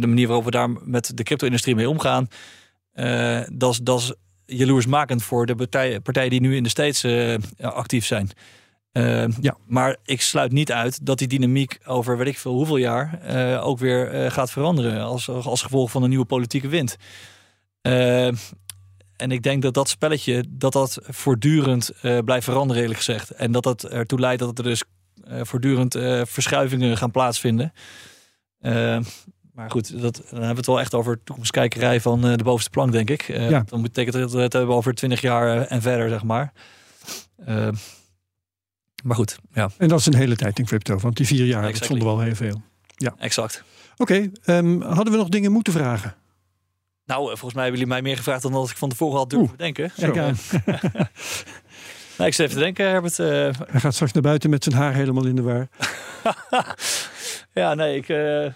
de manier waarop we daar met de crypto-industrie mee omgaan, dat is jaloersmakend voor de partijen, partijen die nu in de States actief zijn. Uh, ja. Maar ik sluit niet uit dat die dynamiek over weet ik veel hoeveel jaar uh, ook weer uh, gaat veranderen als, als gevolg van een nieuwe politieke wind. en ik denk dat dat spelletje dat dat voortdurend blijft veranderen eerlijk gezegd. En dat dat ertoe leidt dat er dus voortdurend verschuivingen gaan plaatsvinden. maar goed, dat, dan hebben we het wel echt over toekomstkijkerij van de bovenste plank, denk ik. ja. Dan betekent dat het hebben over twintig jaar en verder, zeg maar. Maar goed, ja. En dat is een hele tijd in crypto, want die vier jaar, exactly. dat we al heel veel. Ja. Exact. Oké, okay, um, hadden we nog dingen moeten vragen? Nou, volgens mij hebben jullie mij meer gevraagd dan dat ik van tevoren had durven bedenken. Kijk aan. nou, ik zit even te denken, Herbert. Uh... Hij gaat straks naar buiten met zijn haar helemaal in de war. ja, nee, ik... Uh...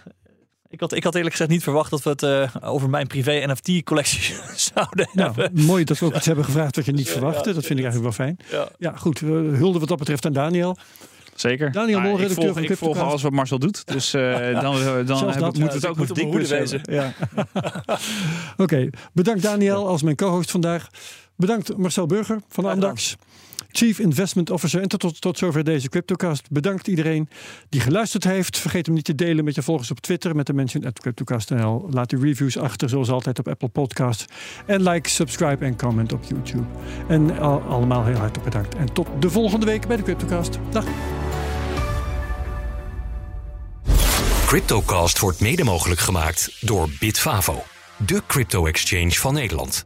Ik had, ik had eerlijk gezegd niet verwacht dat we het uh, over mijn privé NFT-collectie zouden nou, hebben. Mooi dat we ook iets hebben gevraagd wat je niet verwachtte. Dat vind ik eigenlijk wel fijn. Ja, ja goed. Hulde wat dat betreft aan Daniel. Zeker. Daniel Mol, redacteur ik volg, van ik volg alles wat Marcel doet. Dus uh, dan, dan heb, dat, moet het ook nog dik wezen. Ja. Oké, okay. bedankt Daniel als mijn co-host vandaag. Bedankt Marcel Burger van de Amdax. Chief Investment Officer. En tot, tot, zover deze CryptoCast. Bedankt iedereen die geluisterd heeft. Vergeet hem niet te delen met je volgers op Twitter met de mention at CryptoCast.nl. Laat uw reviews achter, zoals altijd op Apple Podcasts. En like, subscribe en comment op YouTube. En al, allemaal heel hartelijk bedankt. En tot de volgende week bij de CryptoCast. Dag. CryptoCast wordt mede mogelijk gemaakt door Bitfavo, de crypto-exchange van Nederland.